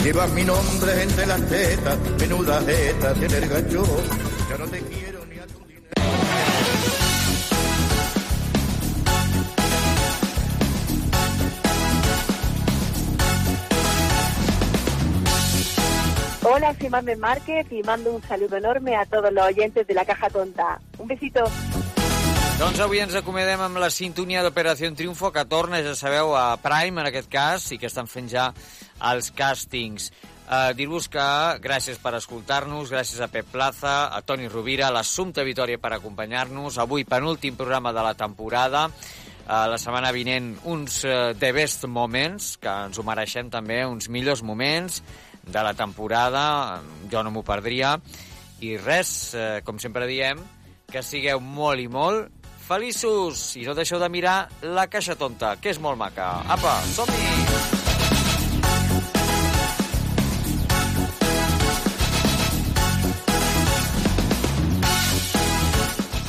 Llevas mi nombre entre las tetas, menuda jeta tiene el gancho. Yo no te quiero ni a tu Hola, soy Mamen Márquez y mando un saludo enorme a todos los oyentes de la Caja Tonta. Un besito. Doncs avui ens acomiadem amb la sintonia d'Operació Triunfo, que torna, ja sabeu, a Prime, en aquest cas, i que estan fent ja els càstings. Uh, Dir-vos que gràcies per escoltar-nos, gràcies a Pep Plaza, a Toni Rovira, a l'Assumpte Vitòria per acompanyar-nos. Avui, penúltim programa de la temporada. Uh, la setmana vinent, uns uh, The Best Moments, que ens ho mereixem també, uns millors moments de la temporada. Jo no m'ho perdria. I res, eh, com sempre diem, que sigueu molt i molt feliços i no deixeu de mirar la caixa tonta, que és molt maca. Apa, som-hi!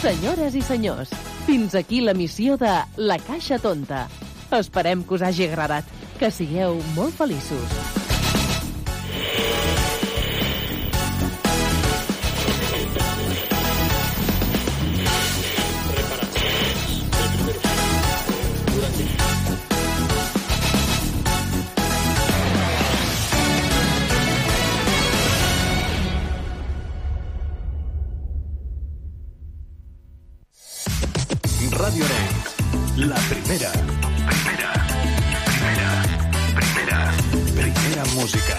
Senyores i senyors, fins aquí la missió de La Caixa Tonta. Esperem que us hagi agradat. Que sigueu molt feliços. La primera. Primera. Primera. Primera. Primera música.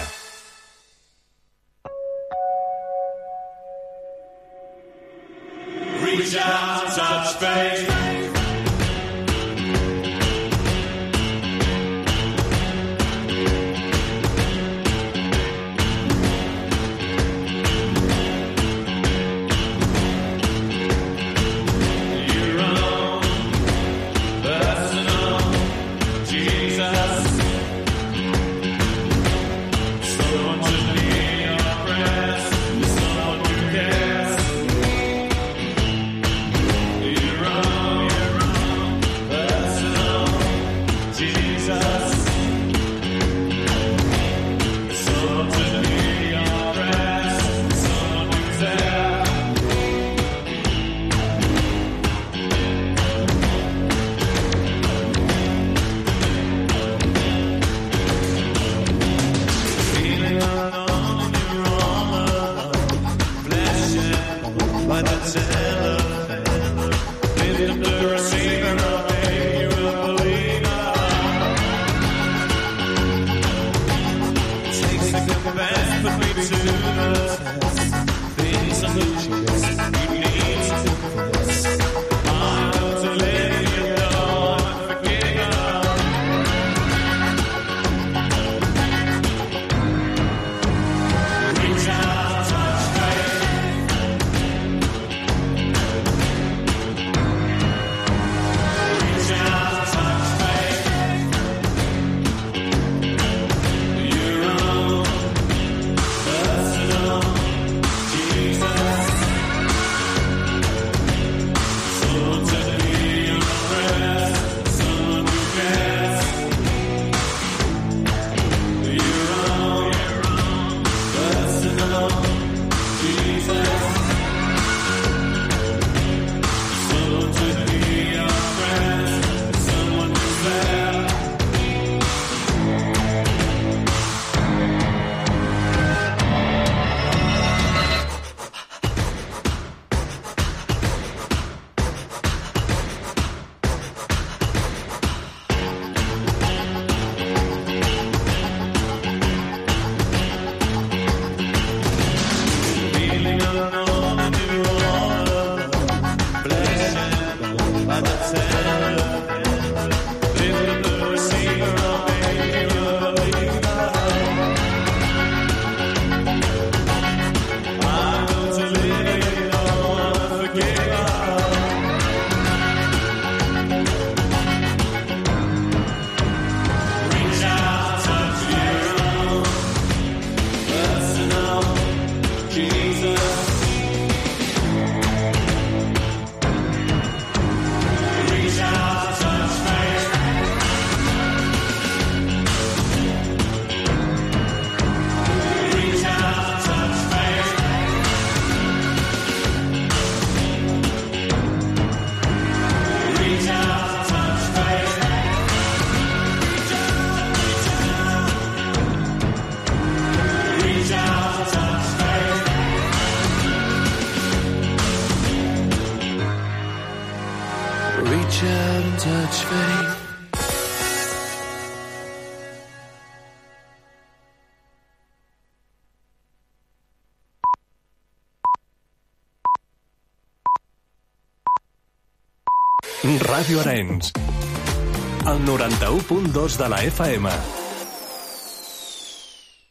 Reach out, touch faith. Ràdio Arenys. El 91.2 de la FM.